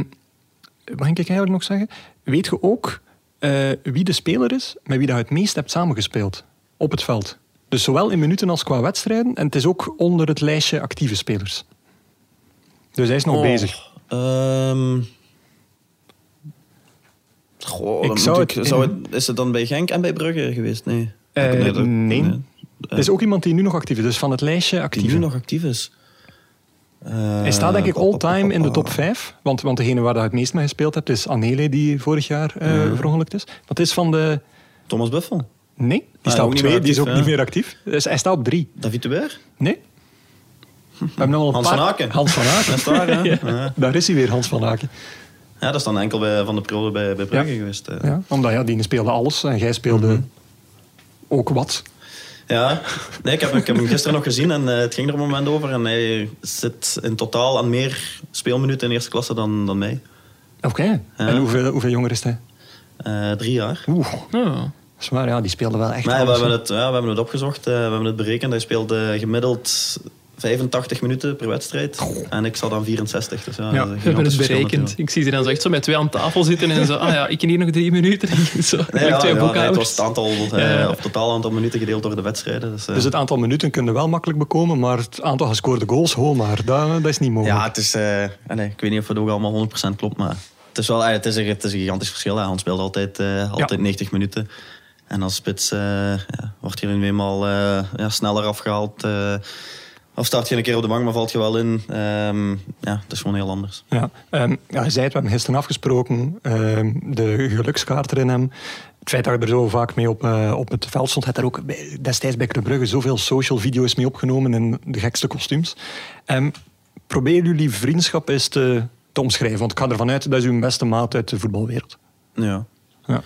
mag ik eigenlijk nog zeggen? Weet je ook eh, wie de speler is met wie je het meest hebt samengespeeld op het veld? Dus zowel in minuten als qua wedstrijden. En het is ook onder het lijstje actieve spelers. Dus hij is nog Oh, bezig. ehm, goh, Ik zou het ik- in- zou het, is het dan bij Genk en bij Brugge geweest? Nee. Nee. Nee. Het is ook iemand die nu nog actief is. Dus van het lijstje Die actief. nu nog actief is. Eh, Hij staat denk ik all-time in de top 5. Want, want degene waar je het meest mee gespeeld hebt is Anele, die vorig jaar eh verongelukt is. Wat is van de... Thomas Buffel. Nee, die Ah, staat op niet 2, meer die is ook niet meer actief. Dus hij staat op 3. David de Beer? Nee? We hebben een Hans paar... van Aken. Hans van Aken. Dat is ja. Daar is hij weer, Hans van Aken. Ja, dat is dan enkel bij Van de Prode bij, bij Brugge Ja. geweest. eh. Ja, omdat ja, die speelde alles en jij speelde Mhm. ook wat. Ja, nee, ik, heb, ik heb hem gisteren nog gezien en eh, het ging er een moment over. En hij zit in totaal aan meer speelminuten in eerste klasse dan, dan mij. Oké. En hoeveel, hoeveel jonger is hij? Eh, drie jaar. Oeh, ja. zwaar. Ja, die speelde wel echt Maar we hebben, het, ja, we hebben het opgezocht, eh, we hebben het berekend. Hij speelde gemiddeld 85 minuten per wedstrijd. En ik zat aan 64. Dus ja, We hebben het berekend. Ik zie ze dan zo echt zo met twee aan tafel zitten en zo. Ah ja, ik ken hier nog drie minuten. Zo, Nee, ja, twee ja, nee, boekhouders. het was het aantal, eh, of totaal aantal minuten gedeeld door de wedstrijden. Dus, eh, Dus het aantal minuten kun je wel makkelijk bekomen, maar het aantal gescoorde goals, ho maar, dat, dat is niet mogelijk. ja, het is, eh, nee, ik weet niet of het ook allemaal 100% klopt, maar het is wel het is een, het is een gigantisch verschil. Hè. Hans speelt altijd, eh, altijd 90 minuten. En als spits eh, ja, wordt je nu eenmaal eh, ja, sneller afgehaald. Of start je een keer op de bank, maar valt je wel in. Ehm, ja, het is gewoon heel anders. Ja, ehm, ja, je zei het, we hebben gisteren afgesproken, ehm, de gelukskaart erin hem. Het feit dat je er zo vaak mee op, eh, op het veld stond, had er ook bij- destijds bij Club Brugge zoveel social video's mee opgenomen in de gekste kostuums. Probeer jullie vriendschap eens te, te omschrijven, want ik ga ervan uit dat is uw beste maat uit de voetbalwereld. Ja. Ja.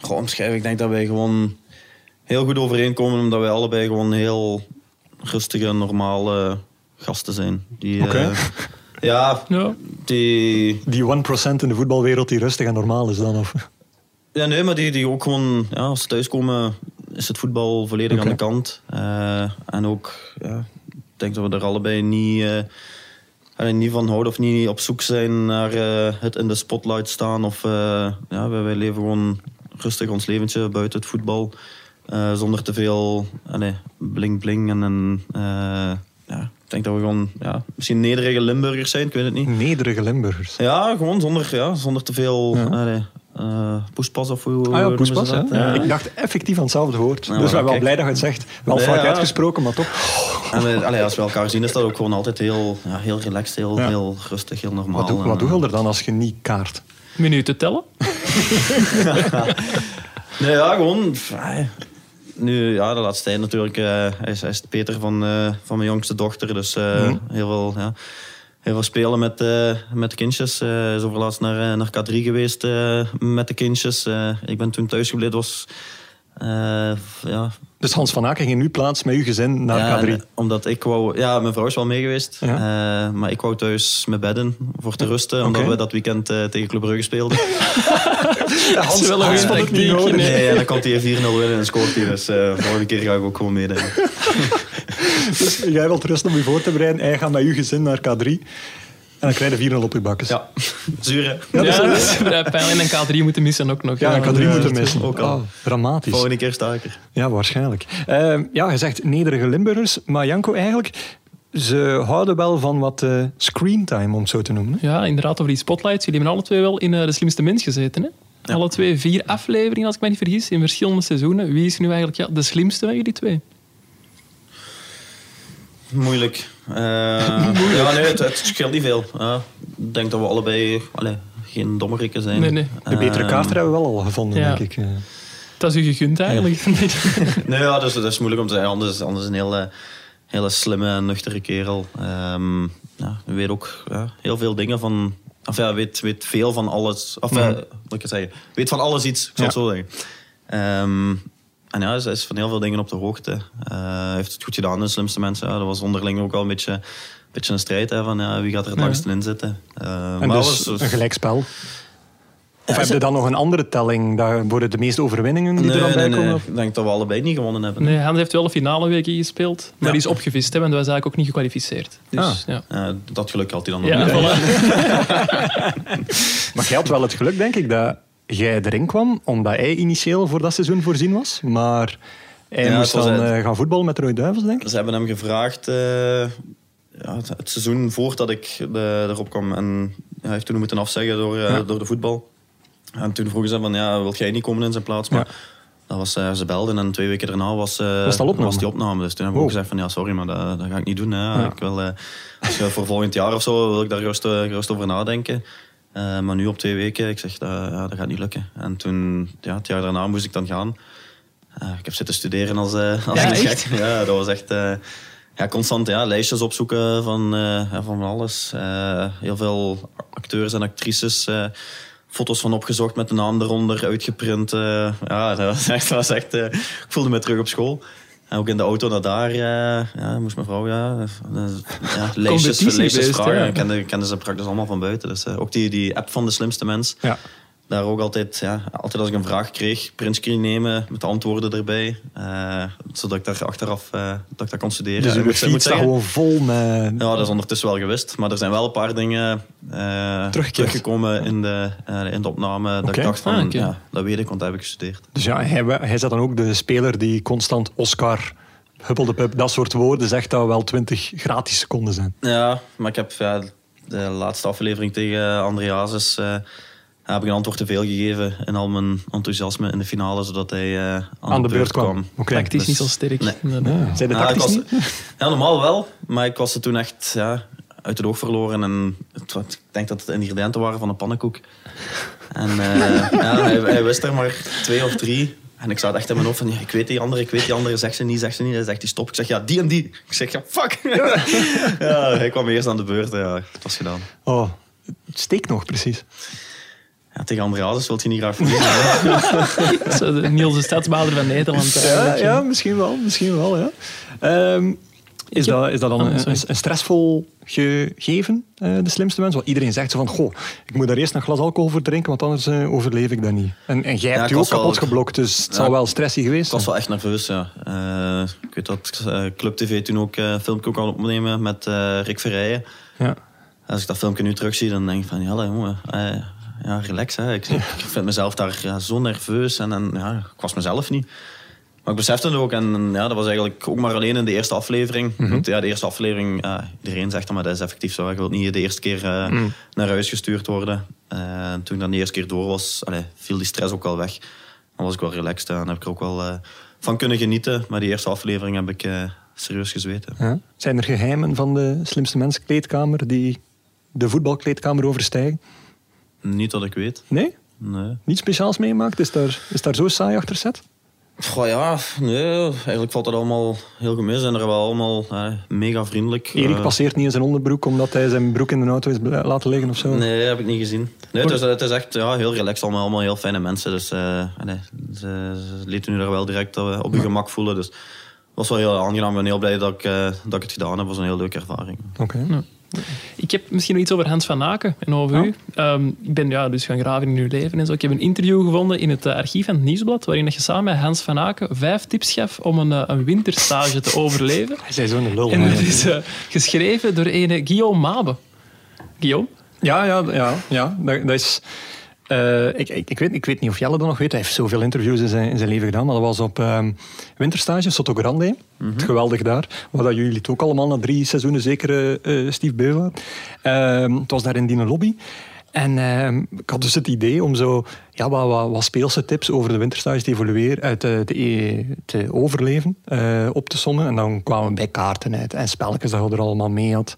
Goh, omschrijven, ik denk dat wij gewoon heel goed overeenkomen, omdat wij allebei gewoon heel rustige, normale gasten zijn. Die, Oké. eh, ja, Ja. die, Die 1% in de voetbalwereld die rustig en normaal is dan? Of? ja, nee, maar die, die ook gewoon, ja, als ze thuiskomen, is het voetbal volledig aan de kant. Eh, en ook, ja, ik denk dat we er allebei niet, eh, niet van houden of niet op zoek zijn naar eh, het in de spotlight staan. Of, eh, ja, wij, wij leven gewoon rustig ons leventje buiten het voetbal. Eh, zonder te veel allee, bling bling. En, eh, ja, ik denk dat we gewoon ja, misschien nederige Limburgers zijn, ik weet het niet. Nederige Limburgers. Ja, gewoon zonder, ja, zonder te veel Ja. allee, eh, poespas of hoe, Ah ja, poespas, ze hè? dat? Ja. Ik dacht effectief aan hetzelfde woord. Ja, dus we zijn wel kijk. blij dat je het zegt. Wel Nee, vaak ja. uitgesproken, maar toch. En allee, als we elkaar zien is dat ook gewoon altijd heel, ja, heel relaxed, heel, Ja. heel rustig, heel normaal. Wat, doe, En, wat doe je er dan als je niet kaart? Minuten tellen. Nee, ja, gewoon. ai. Nu, ja, de laatste tijd natuurlijk. eh, hij, is, hij is de Peter van, eh, van mijn jongste dochter. Dus eh, Mhm. heel, veel, ja, heel veel spelen met, eh, met de kindjes. Eh, Hij is overlaatst naar, eh, naar K3 geweest eh, met de kindjes. Eh, ik ben toen thuis gebleven. was eh, ja, Dus Hans van Aken ging nu plaats met uw gezin naar ja, K3. en, omdat ik wou... Ja, mijn vrouw is wel mee geweest. Ja. eh, maar ik wou thuis met bedden voor te rusten. Omdat we dat weekend eh, tegen Club Brugge speelden. Ja, Hans, wel een het niet nee. Nee, dan komt hij 4-0 winnen en scoort hij. Dus eh volgende keer ga ik ook gewoon meedenken. Dus jij wilt rust om je voor te bereiden. Hij gaat met uw gezin naar K3. En dan krijg je 4-0 op je bakkes. Ja, zuur hè? Ja, Ja, pijnlijk. En een K3 moeten missen ook nog. Ja, K3 Ja, moeten dat missen. ook al. Oh, dramatisch. Volgende keer sta ik er. Ja, waarschijnlijk. Eh, ja, je zegt nederige Limburgers. Maar Janko, eigenlijk... Ze houden wel van wat eh screentime, om het zo te noemen. hè? Ja, inderdaad, over die spotlights. Jullie hebben alle twee wel in eh, De Slimste Mens gezeten. Hè? Ja. Alle twee vier afleveringen, als ik me niet vergis, in verschillende seizoenen. Wie is nu eigenlijk ja, de slimste van jullie twee? Moeilijk. Eh, Ja, nee, het, het scheelt niet veel. Ik denk dat we allebei allee, geen dommerikken zijn. Nee, nee. De betere Ehm, kaarten hebben we wel al gevonden, ja. denk ik. eh. Dat is u gegund eigenlijk. Nee, ja, dus, dat is moeilijk om te zeggen. Anders, anders een hele, hele slimme en nuchtere kerel. Ehm ja, hij weet ook ja, heel veel dingen van... Of ja, weet, weet veel van alles. Of ja, moet ik het zeggen? Weet van alles iets, ik zal het zo zeggen. Ehm, en ja, hij is van heel veel dingen op de hoogte. Eh, Hij heeft het goed gedaan, de slimste mensen. Ja, dat was onderling ook wel een beetje, een, beetje een strijd. Hè, van ja, wie gaat er het Ja. langst in zitten. Eh, En maar dus een gelijkspel. Of heb je dan nog een andere telling? Daar worden de meeste overwinningen die Nee, er dan bij nee, komen? nee. Ik denk dat we allebei niet gewonnen hebben. Nee, Hans heeft wel een finale week gespeeld, maar Ja. die is opgevist, hè, want dat was eigenlijk ook niet gekwalificeerd. Dus, Ah. ja. Eh, dat geluk had hij dan nog Ja, niet. voilà. Maar jij had wel het geluk, denk ik, dat jij erin kwam, omdat hij initieel voor dat seizoen voorzien was. Maar hij Ja, moest dan het. eh, gaan voetballen met de Rode Duivels, denk ik. Ze hebben hem gevraagd eh, ja, het, het seizoen voordat ik de, erop kwam. En hij heeft toen moeten afzeggen door, eh, Ja. door de voetbal. En toen vroegen ze van, ja, wil jij niet komen in zijn plaats? Maar dat was, eh, ze belden en twee weken daarna was, eh, Was opname? was die opname. Dus toen hebben we ook Wow. gezegd van, ja, sorry, maar dat, dat ga ik niet doen. Hè. Ik wil, eh, voor volgend jaar of zo wil ik daar gerust, eh, gerust over nadenken. Eh, maar nu op twee weken, ik zeg, dat, ja, dat gaat niet lukken. En toen, ja, het jaar daarna moest ik dan gaan. Eh, ik heb zitten studeren als, eh als Ja, een gek. Ja, dat was echt ja, constant ja, lijstjes opzoeken van, ja, van alles. Heel veel acteurs en actrices. foto's van opgezocht met de naam eronder, uitgeprint. ja, dat was echt... Dat was echt ik voelde me terug op school. En ook in de auto naar daar eh, ja, moest mijn vrouw ja, eh, ja, Competitiebeest, lijstjes vragen. ja. Ze praktisch allemaal van buiten. Dus, eh, ook die, die app van de slimste mens. Ja. Daar ook altijd, ja, altijd als ik een vraag kreeg, printscreen nemen met de antwoorden erbij. eh, zodat ik daar achteraf eh, dat ik dat kon studeren. Dus uw moet- moet staat gewoon vol met... ja, dat is ondertussen wel gewist. Maar er zijn wel een paar dingen eh, teruggekomen in de, in de opname. Dat ik dacht van, Ah, ja, dat weet ik, want dat heb ik gestudeerd. Dus ja, hij, hij zat dan ook de speler die constant Oscar, huppelde pup, dat soort woorden zegt dat wel 20 gratis seconden zijn. Ja, maar ik heb ja, de laatste aflevering tegen Andreasis... eh, heb ik een antwoord te veel gegeven in al mijn enthousiasme in de finale, zodat hij eh, aan, Aan de beurt kwam. Oké. Tactisch dus- niet zo sterk. Nee. zijn de tactisch was- niet? Ja, normaal wel, maar ik was er toen echt ja, uit het oog verloren. En het, ik denk dat het ingrediënten waren van een pannenkoek. En eh, ja, hij, hij wist er maar twee of drie. En ik zat echt in mijn hoofd van, ja, ik weet die andere, ik weet die andere. Zeg ze niet, zeg ze niet. Hij zegt, die stop. Ik zeg, ja, die en die. Ik zeg, ja, fuck. ja, hij kwam eerst aan de beurt. Ja, het was gedaan. Oh, het steekt nog precies. Ja, tegen Andreas wil je niet graag verliezen. Zo de Niels de stadsbader van Nederland. Ja, ja misschien wel. Misschien wel ja. Ehm, is, heb- dat, is dat dan Oh, een, een stressvol gegeven, eh, de slimste mens? Want iedereen zegt zo van, goh, ik moet daar eerst een glas alcohol voor drinken, want anders eh, overleef ik dat niet. En, en jij Ja, hebt je ook wel- kapot geblokt, dus het Ja. zal wel stressy geweest Ik was zijn. wel echt nerveus, ja. Eh, ik weet dat Club TV toen ook eh filmpje ook al opnemen met eh, Rick Verrijen. Ja. Als ik dat filmpje nu terugzie, dan denk ik van, ja, jongen, eh, ja, relax. Hè. Ik, ik vind mezelf daar ja, zo nerveus en, en ja, ik was mezelf niet. Maar ik besefte het ook en ja, dat was eigenlijk ook maar alleen in de eerste aflevering. Want ja, de eerste aflevering, iedereen zegt dan, maar dat is effectief zo. Je wilt niet de eerste keer eh, naar huis gestuurd worden. Eh, en toen ik dan de eerste keer door was, allee, viel die stress ook wel weg. Dan was ik wel relaxed en heb ik er ook wel eh, van kunnen genieten. Maar die eerste aflevering heb ik serieus gezweten. Ja. Zijn er geheimen van de slimste mens kleedkamer die de voetbalkleedkamer overstijgen? Niet dat ik weet. Nee? Nee. Niets speciaals meemaakt? Is daar, is daar zo saai achter zet? Goh, ja, nee, eigenlijk valt dat allemaal heel goed mee. Ze zijn er wel allemaal eh, mega vriendelijk. Erik Eh, passeert niet in zijn onderbroek omdat hij zijn broek in de auto is laten liggen of zo? Nee, heb ik niet gezien. Nee, het, is, het is echt ja, heel relaxed, allemaal, allemaal heel fijne mensen. Dus eh, nee, ze, lieten u daar wel direct op je gemak voelen. Dus was wel heel aangenaam. Ik ben heel blij dat ik, eh, dat ik het gedaan heb. Het was een heel leuke ervaring. Oké. Ik heb misschien nog iets over Hans van Aken en over u. Ehm, ik ben ja, dus gaan graven in uw leven en zo. Ik heb een interview gevonden in het eh, archief van het Nieuwsblad, waarin dat je samen met Hans van Aken vijf tips gaf om een, eh, een winterstage te overleven. Hij zei zo'n lul. En dat is eh, geschreven door ene Guillaume Mabe. Guillaume? Ja, ja, ja, ja dat, dat is... eh, ik, ik, ik, weet, ik weet niet of Jelle dat nog weet. Hij heeft zoveel interviews in zijn, in zijn leven gedaan. Maar dat was op ehm, winterstage, Soto Grande. Het geweldig daar. Waar dat jullie het ook allemaal na drie seizoenen zeker eh, Steve Beu waren. Ehm, het was daar in die lobby. En ehm, ik had dus het idee om zo ja, wat, wat, wat speelse tips over de winterstage te evolueren, uit te, te, te overleven, op te sommen. En dan kwamen we bij kaarten uit en spelletjes dat je er allemaal mee had.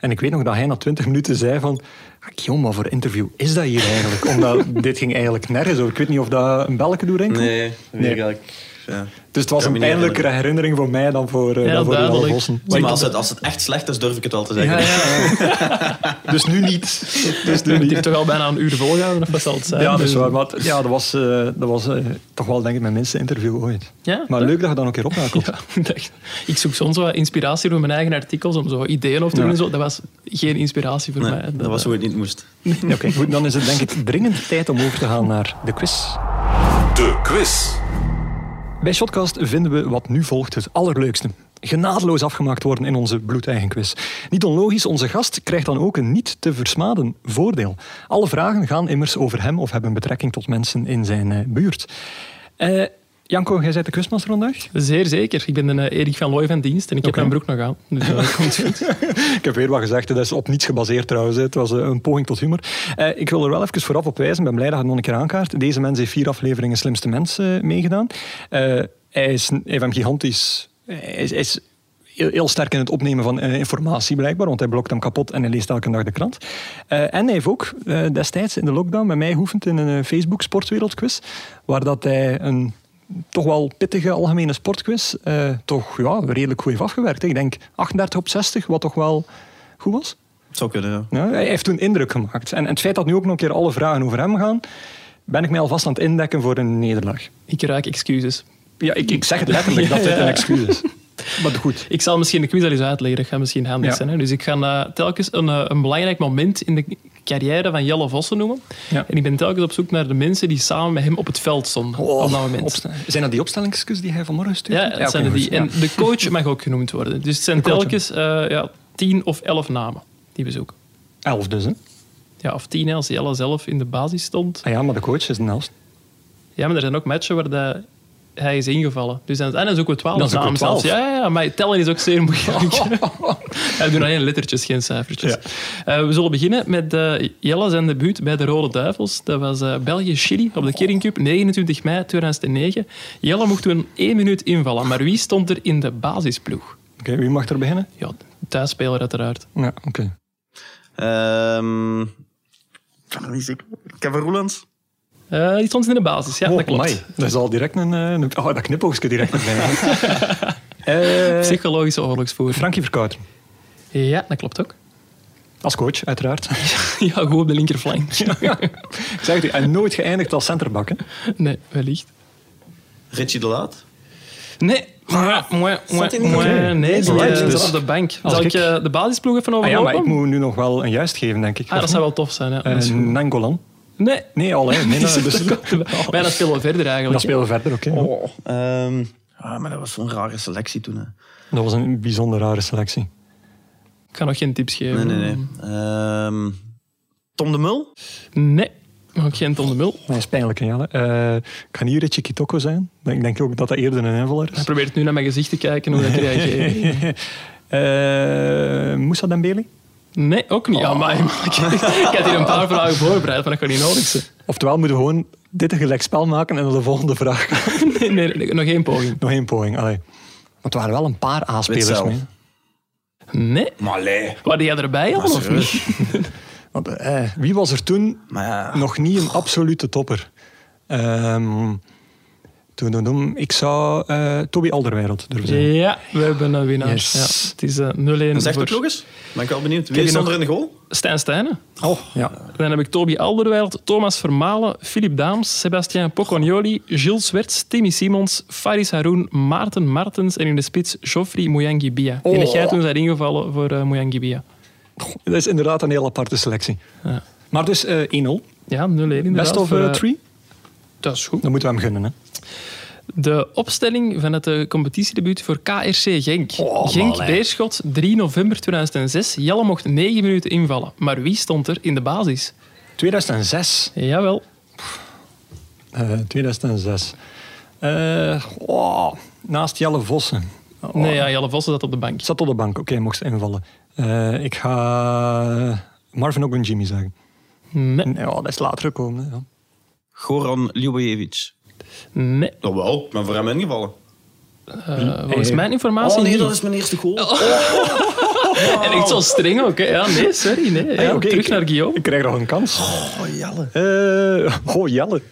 En ik weet nog dat hij na twintig minuten zei van... "Ah, Guillaume, wat voor interview is dat hier eigenlijk? Omdat dit ging eigenlijk nergens over. Ik weet niet of dat een belletje doet rinken. Nee, Nee. eigenlijk. Ja. Dus het was een pijnlijkere herinnering voor mij dan voor, eh Ja, dan voor duidelijk. Vossen. Maar Maar als, het, als het echt slecht is, durf ik het wel te zeggen. dus nu niet. Dus nu Het niet. heeft toch al bijna een uur volgehouden, of wat zal het zijn? Ja, dat is Dus- waar. Maar het- ja, dat was, eh, dat was eh, toch wel denk ik mijn minste interview ooit. Ja? Maar leuk dat je dan ook weer oprakelt. Ja, ik zoek soms wat inspiratie voor mijn eigen artikels om zo ideeën op te doen zo. Dat was geen inspiratie voor Nee, mij. dat was hoe het niet moest. Oké, goed. Dan is het denk ik dringend tijd om over te gaan naar de quiz. De quiz. Bij Shotcast vinden we wat nu volgt het allerleukste. Genadeloos afgemaakt worden in onze bloedeigen quiz. Niet onlogisch, onze gast krijgt dan ook een niet te versmaden voordeel. Alle vragen gaan immers over hem of hebben betrekking tot mensen in zijn eh, buurt. Eh, Janko, jij bent de quizmaster vandaag? Zeer zeker. Ik ben de eh, Erik van Looy van dienst en ik heb mijn broek nog aan. Dus eh, dat komt goed. Ik heb weer wat gezegd, dat is op niets gebaseerd trouwens. Het was eh, een poging tot humor. Ik wil er wel even vooraf op wijzen, ik ben blij dat je het nog een keer aankaart. Deze mens heeft vier afleveringen Slimste Mens eh, meegedaan. Hij, is, hij heeft hem gigantisch... Hij is, hij is heel, sterk in het opnemen van informatie blijkbaar, want hij blokt hem kapot en hij leest elke dag de krant. En hij heeft ook destijds in de lockdown met mij geoefend in een Facebook sportwereldquiz, waar dat hij een toch wel pittige algemene sportquiz eh, toch ja, redelijk goed heeft afgewerkt. hè. Ik denk 38 op 60, wat toch wel goed was. Het zou kunnen, ja. Ja, hij heeft toen indruk gemaakt. En, en het feit dat nu ook nog een keer alle vragen over hem gaan, ben ik mij alvast aan het indekken voor een nederlaag. Ik ruik excuses. Ja, ik, ik zeg het letterlijk dat dit een excuus is. Maar goed. Ik zal misschien de quiz al eens uitleggen. Dat gaat misschien handig Ja. zijn. Hè? Dus ik ga eh, telkens een, eh, een belangrijk moment in de carrière van Jelle Vossen noemen. Ja. En ik ben telkens op zoek naar de mensen die samen met hem op het veld stonden op dat moment. Zijn dat die opstellingskus die hij vanmorgen stuurde? Ja, het zijn er die. En de coach mag ook genoemd worden. Dus het zijn De telkens eh, ja, tien of elf namen die we zoeken. Elf dus, hè? Ja, of tien als Jelle zelf in de basis stond. Ah ja, maar de coach is een helft. Ja, maar er zijn ook matchen waar dat hij is ingevallen. Dus aan het einde zoeken we twaalf Dan zoeken namen we twaalf. zelfs. Ja, ja, ja, maar tellen is ook zeer moeilijk. we doen alleen lettertjes, geen cijfertjes. Eh, we zullen beginnen met eh, Jelle zijn debuut bij de Rode Duivels. Dat was eh, België-Chili op de Kering Cup, 29 mei 2009. Jelle mocht toen één minuut invallen, maar wie stond er in de basisploeg? Oké, wie mag er beginnen? Ja, thuisspeler uiteraard. Ja, oké. Ehm van wie is ik? Kevin Roelands? Eh, die stond in de basis, ja, Oh, dat klopt. amai. Dat is al direct een... eh, een oh, dat knipoogstje direct erbij. Eh Psychologische oorlogsvoer. Frankie Verkouten. Ja, dat klopt ook. Als coach, uiteraard. Ja, goed op de linkerflank. Ik zeg het en nooit geëindigd als centerbak. hè? Nee, wellicht. Richie de Laat? Nee. Mwah, mwah, mwah. Nee, die Alright, dus- zat op de bank. Als Zal ik ik- eh, de basisploeg even Ah ja, overlopen? maar ik moet nu nog wel een juist geven, denk ik. Ah, dat zou wel tof zijn. Ja. Goed. Nangolan. Nee, Nee, al hè. Nee, dat, dus, bijna spelen we verder dan eigenlijk. spelen we verder, oké. Oh. Ah, maar dat was zo'n rare selectie toen. Hè. Dat was een bijzonder rare selectie. Ik kan nog geen tips geven. Nee, nee, nee. Ehm, Tom de Mul? Nee, ook geen Tom de Mul. Dat is pijnlijk, Jelle. Eh, ik ga niet Richie Kitoko zijn. Ik denk ook dat dat eerder een invaller Hij is. probeert nu naar mijn gezicht te kijken hoe ik reageer. Eh Moussa Dembele? Nee, ook niet. Maar ik, ik had hier een paar vragen voorbereid, maar dat kan niet nodig zijn. Oftewel, moeten we gewoon dit een gelijk spel maken en dan de volgende vraag. Nee, nee, nee, nog één poging. Nog één poging. Allee. Want er waren wel een paar A-spelers mee. Nee. Maar nee. Wat jij erbij al, of niet? Want, eh, wie was er toen Maar ja. nog niet een absolute topper? Ehm, toen, ik zou eh Toby Alderweireld durven zeggen. Ja, we hebben een winnaar. Yes. Ja, het is eh 0-1 En zeg de voor ploeg eens? Ben ik wel benieuwd. Wie is er nog- in de goal? Stijn Stijnen. Oh, ja. Dan heb ik Toby Alderweireld, Thomas Vermalen, Philip Daams, Sebastien Pocognoli, Gilles Swerts, Timmy Simons, Faris Haroun, Maarten Martens en in de spits Geoffrey Mouyangibia. Die Oh. jij toen zijn ingevallen voor uh, Mouyangibia. Dat is inderdaad een heel aparte selectie. Ja. Maar dus eh 1-0. Ja, 0-1 inderdaad. Best of voor, eh, eh, three? Dat is goed. Dan moeten we hem gunnen. Hè. De opstelling van het eh, competitiedebuut voor KRC Genk. Oh, Genk maar, Beerschot, 3 november 2006. Jelle mocht 9 minuten invallen. Maar wie stond er in de basis? 2006. Jawel. Eh 2006. Eh, oh, naast Jelle Vossen. Oh, Nee, ja, Jelle Vossen zat op de bank. Zat op de bank. Oké, mocht invallen. Eh, ik ga Marvin ook een Jimmy zeggen. Nee. Nee, oh, dat is later gekomen. Ja. Goran Ljubojevic. Nee. Dat wel. Ik ben voor hem ingevallen. Eh, volgens mijn informatie Oh nee, niet. dat is mijn eerste goal. En echt zo streng ook. Hè. Ja, nee, sorry. Nee. Ja, Hey, oké, terug ik- naar Guillaume. Ik krijg nog een kans. Oh, Jelle. Eh, oh, Jelle.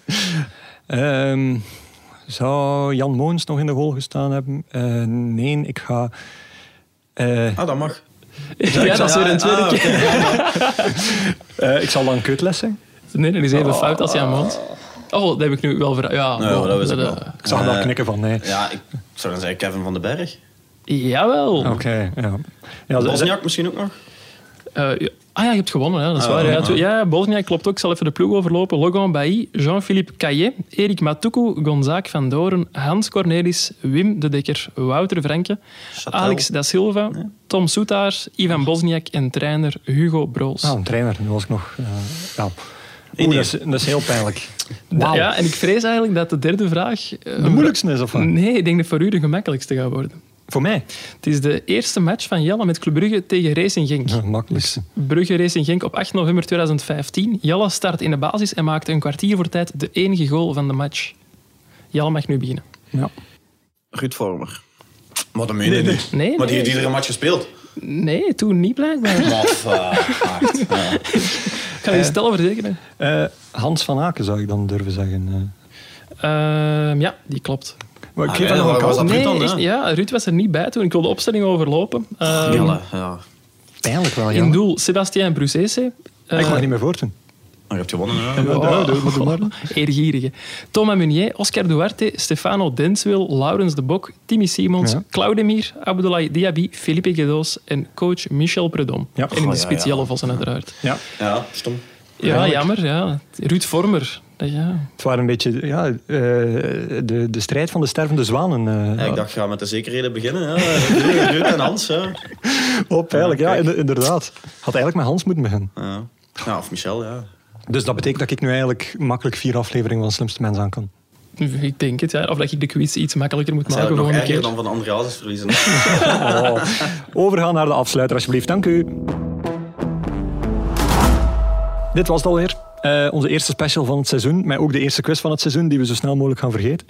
Ehm, zou Jan Moons nog in de goal gestaan hebben? Eh, nee, ik ga... eh, Ah, dat mag. Ja, dat is weer een tweede Ah, keer. eh, ik zal dan Kutles zeggen. Nee, dat is even fout als Jan Moons. Oh, dat heb ik nu wel voor. Ja, bon, dat wist ik eh, wel. Ik zag hem wel Eh, knikken van nee. Ja, ik zou dan zeggen Kevin van den Berg. Jawel. Oké, ja. Bosniak misschien ook nog. Eh, ja. Ah ja, je hebt gewonnen, hè. dat is Ah, waar. Ja, Bosniak klopt ook. Ik zal even de ploeg overlopen. Logan Bailly, Jean-Philippe Caillet, Erik Matuku, Gonzaak van Doren, Hans Cornelis, Wim de Dekker, Wouter Franke, Chatel. Alex da Silva, Tom Soetaars, Ivan Bosniak en trainer Hugo Broos. Ah, een trainer. Dat was ik nog... eh, ja. Oeh, Indië. dat, is, dat is heel pijnlijk. Ja, en ik vrees eigenlijk dat de derde vraag... eh, De moeilijkste is, of wat? Nee, ik denk dat voor u de gemakkelijkste gaat worden. Voor mij? Het is de eerste match van Jelle met Club Brugge tegen Racing Genk. Ja, makkelijkste. Brugge Racing Genk op 8 november 2015. Jelle start in de basis en maakte een kwartier voor tijd de enige goal van de match. Jelle mag nu beginnen. Ja. Ruud Vormer. Wat een meen. Nee, Maar die nee. heeft iedere match gespeeld. Nee, toen niet blijkbaar. Maf, eh, kan je stel verzekeren. Eh, Hans van Aken zou ik dan durven zeggen. eh. Ehm, ja, die klopt. Maar ik Ah, geef nog een waar was kans. dat? Nee, Ruud dan, echt, hè? ja, Ruud was er niet bij toen. Ik wil de opstelling overlopen. Ehm, Jelle, ja. Pijnlijk wel, ja. in doel Sebastien Brucese. Eh, Ik mag niet meer voortdoen. Maar je hebt gewonnen, ja. Eergierige. Thomas Meunier, Oscar Duarte, Stefano Denswil, Laurens de Bok, Timmy Simons, Ja. Claudemir, Abdoulaye Diaby, Philippe Gedos en coach Michel Predom. Ja. En in Oh, de ja, spits ja. Jelle Vossen uiteraard. Ja, Ja, stom. Ja, Eigenlijk. jammer. Ja. Ruud Vormer. Ja. het waren een beetje ja, eh, de, de strijd van de stervende zwanen. eh, Ja, ik dacht, ga met de zekerheden beginnen. Ja. Ruud en Hans. Ja. Op, eigenlijk, ja, inderdaad. Had eigenlijk met Hans moeten beginnen. Ja. Ja, of Michel, ja. Dus dat betekent dat ik nu eigenlijk makkelijk vier afleveringen van Slimste Mens aan kan. Ik denk het, ja. Of dat ik de quiz iets makkelijker moet Dat is maken nog keer. dan van Andreas verliezen. Oh. Overgaan naar de afsluiter, alsjeblieft. Dank u. Dit was het alweer. Eh, onze eerste special van het seizoen. Maar ook de eerste quiz van het seizoen, die we zo snel mogelijk gaan vergeten.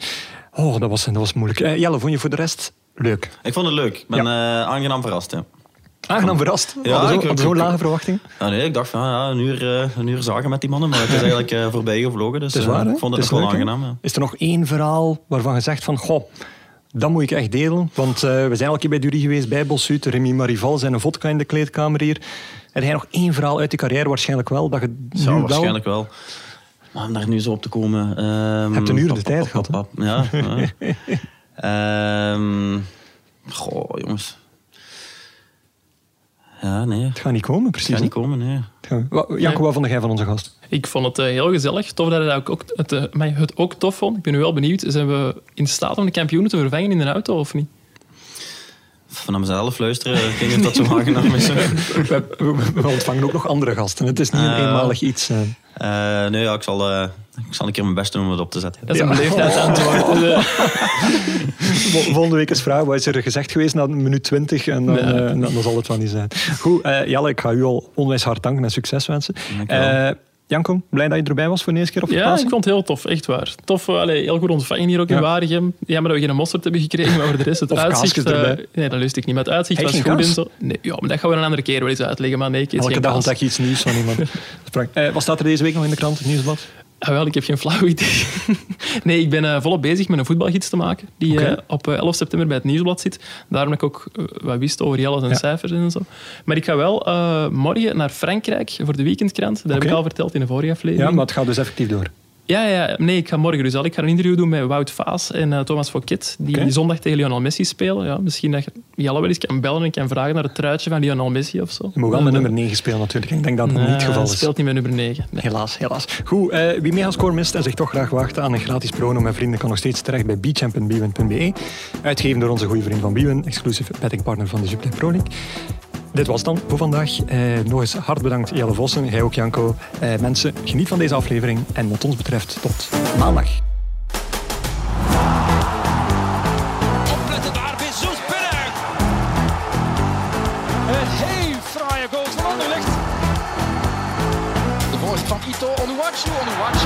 Oh, dat was, dat was moeilijk. Eh, Jelle, vond je voor de rest leuk? Ik vond het leuk. Ik ben eh, aangenaam verrast. Ja. Aangenaam verrast. Ja, Hadden zo- ik- zo'n lage verwachtingen? Ja, nee, ik dacht van ja, een, uur, eh, een uur zagen met die mannen, maar het is eigenlijk eh, voorbij gevlogen. Dus Het is eh, waar, ik vond het, wel leuk, aangenaam. Ja. Is er nog één verhaal waarvan je zegt van... Goh, dat moet ik echt delen. Want we zijn al een keer bij Durie geweest, bij Bossuut. Remy Marival zijn een vodka in de kleedkamer hier. Heb jij nog één verhaal uit je carrière waarschijnlijk wel? Dat je Ja, nu waarschijnlijk wel. Maar om daar nu zo op te komen... ehm, hebt een uur de pap, tijd pap, gehad, pap, Ja. ja. Ehm, goh, jongens. Ja, nee. Het Het gaat niet komen, precies. gaat hè? niet komen, nee. Het gaat- Janko, wat vond jij van onze gast? Ik vond het eh, heel gezellig. Tof dat hij ook, het, eh, mij het ook tof vond. Ik ben nu wel benieuwd. Zijn we in staat om de kampioenen te vervangen in een auto of niet? Van mezelf luisteren, ik of dat zo aangenaam is. We, we- we ontvangen ook nog andere gasten. Het is niet een Ah. eenmalig iets. eh. Eh, nee, ja, ik, zal, eh, ik zal een keer mijn best doen om het op te zetten. Dat is een Ja. eh, Vol- Volgende week is vraag, wat is er gezegd geweest na minuut 20? En dan, Nee. eh, dan, dan zal het wel niet zijn. Goed, eh Jelle, ik ga u al onwijs hard danken en succes wensen. Dankjewel. Eh Janko, blij dat je erbij was voor de eerste keer op de ja, plaats. ik vond het heel tof. Echt waar. Tof. allee, heel goed ontvangen hier ook in Ja. Waregem. Jammer dat we geen mosterd hebben gekregen, maar voor de rest het Of uitzicht... erbij. nee, dat lust ik niet. Maar het uitzicht was goed en zo. Nee, ja, maar dat gaan we een andere keer wel eens uitleggen. Maar nee, Elke geen dag ontdek je iets nieuws van iemand. Eh, wat staat er deze week nog in de krant, het nieuwsblad? Ah, wel, ik heb geen flauw idee. nee, ik ben eh, volop bezig met een voetbalgids te maken. Die eh, op eh, 11 september bij het Nieuwsblad zit. Daarom heb ik ook eh, wat wist over Jelles en Ja. cijfers en zo. Maar ik ga wel eh, morgen naar Frankrijk voor de weekendkrant. Dat heb ik al verteld in de vorige aflevering. Ja, maar het gaat dus effectief door. Ja, ja, nee, ik ga morgen dus al. Ik ga een interview doen met Wout Vaas en eh, Thomas Fouquet, die zondag tegen Lionel Messi spelen. Ja, misschien dat je Jelle wel eens kan bellen en kan vragen naar het truitje van Lionel Messi of zo. Je moet wel met nummer 9 spelen natuurlijk. Ik denk dat dat niet het geval hij is. speelt niet met nummer 9. Nee. Helaas, helaas. Goed, eh, wie megascore mist en zich toch graag wacht aan een gratis prono met vrienden kan nog steeds terecht bij beachamp.bwin.be. Uitgegeven door onze goede vriend van Bwin, exclusief bettingpartner van de Jupiler Pro League. Dit was het dan voor vandaag. Eh, nog eens hard bedankt Jelle Vossen, jij ook Janko. Eh, mensen, geniet van deze aflevering en wat ons betreft tot maandag. Opletten daar, Jesus Berg. Een heel fraaie goal van Anderlecht. De voorzet van Ito, Onuachu, Onuachu.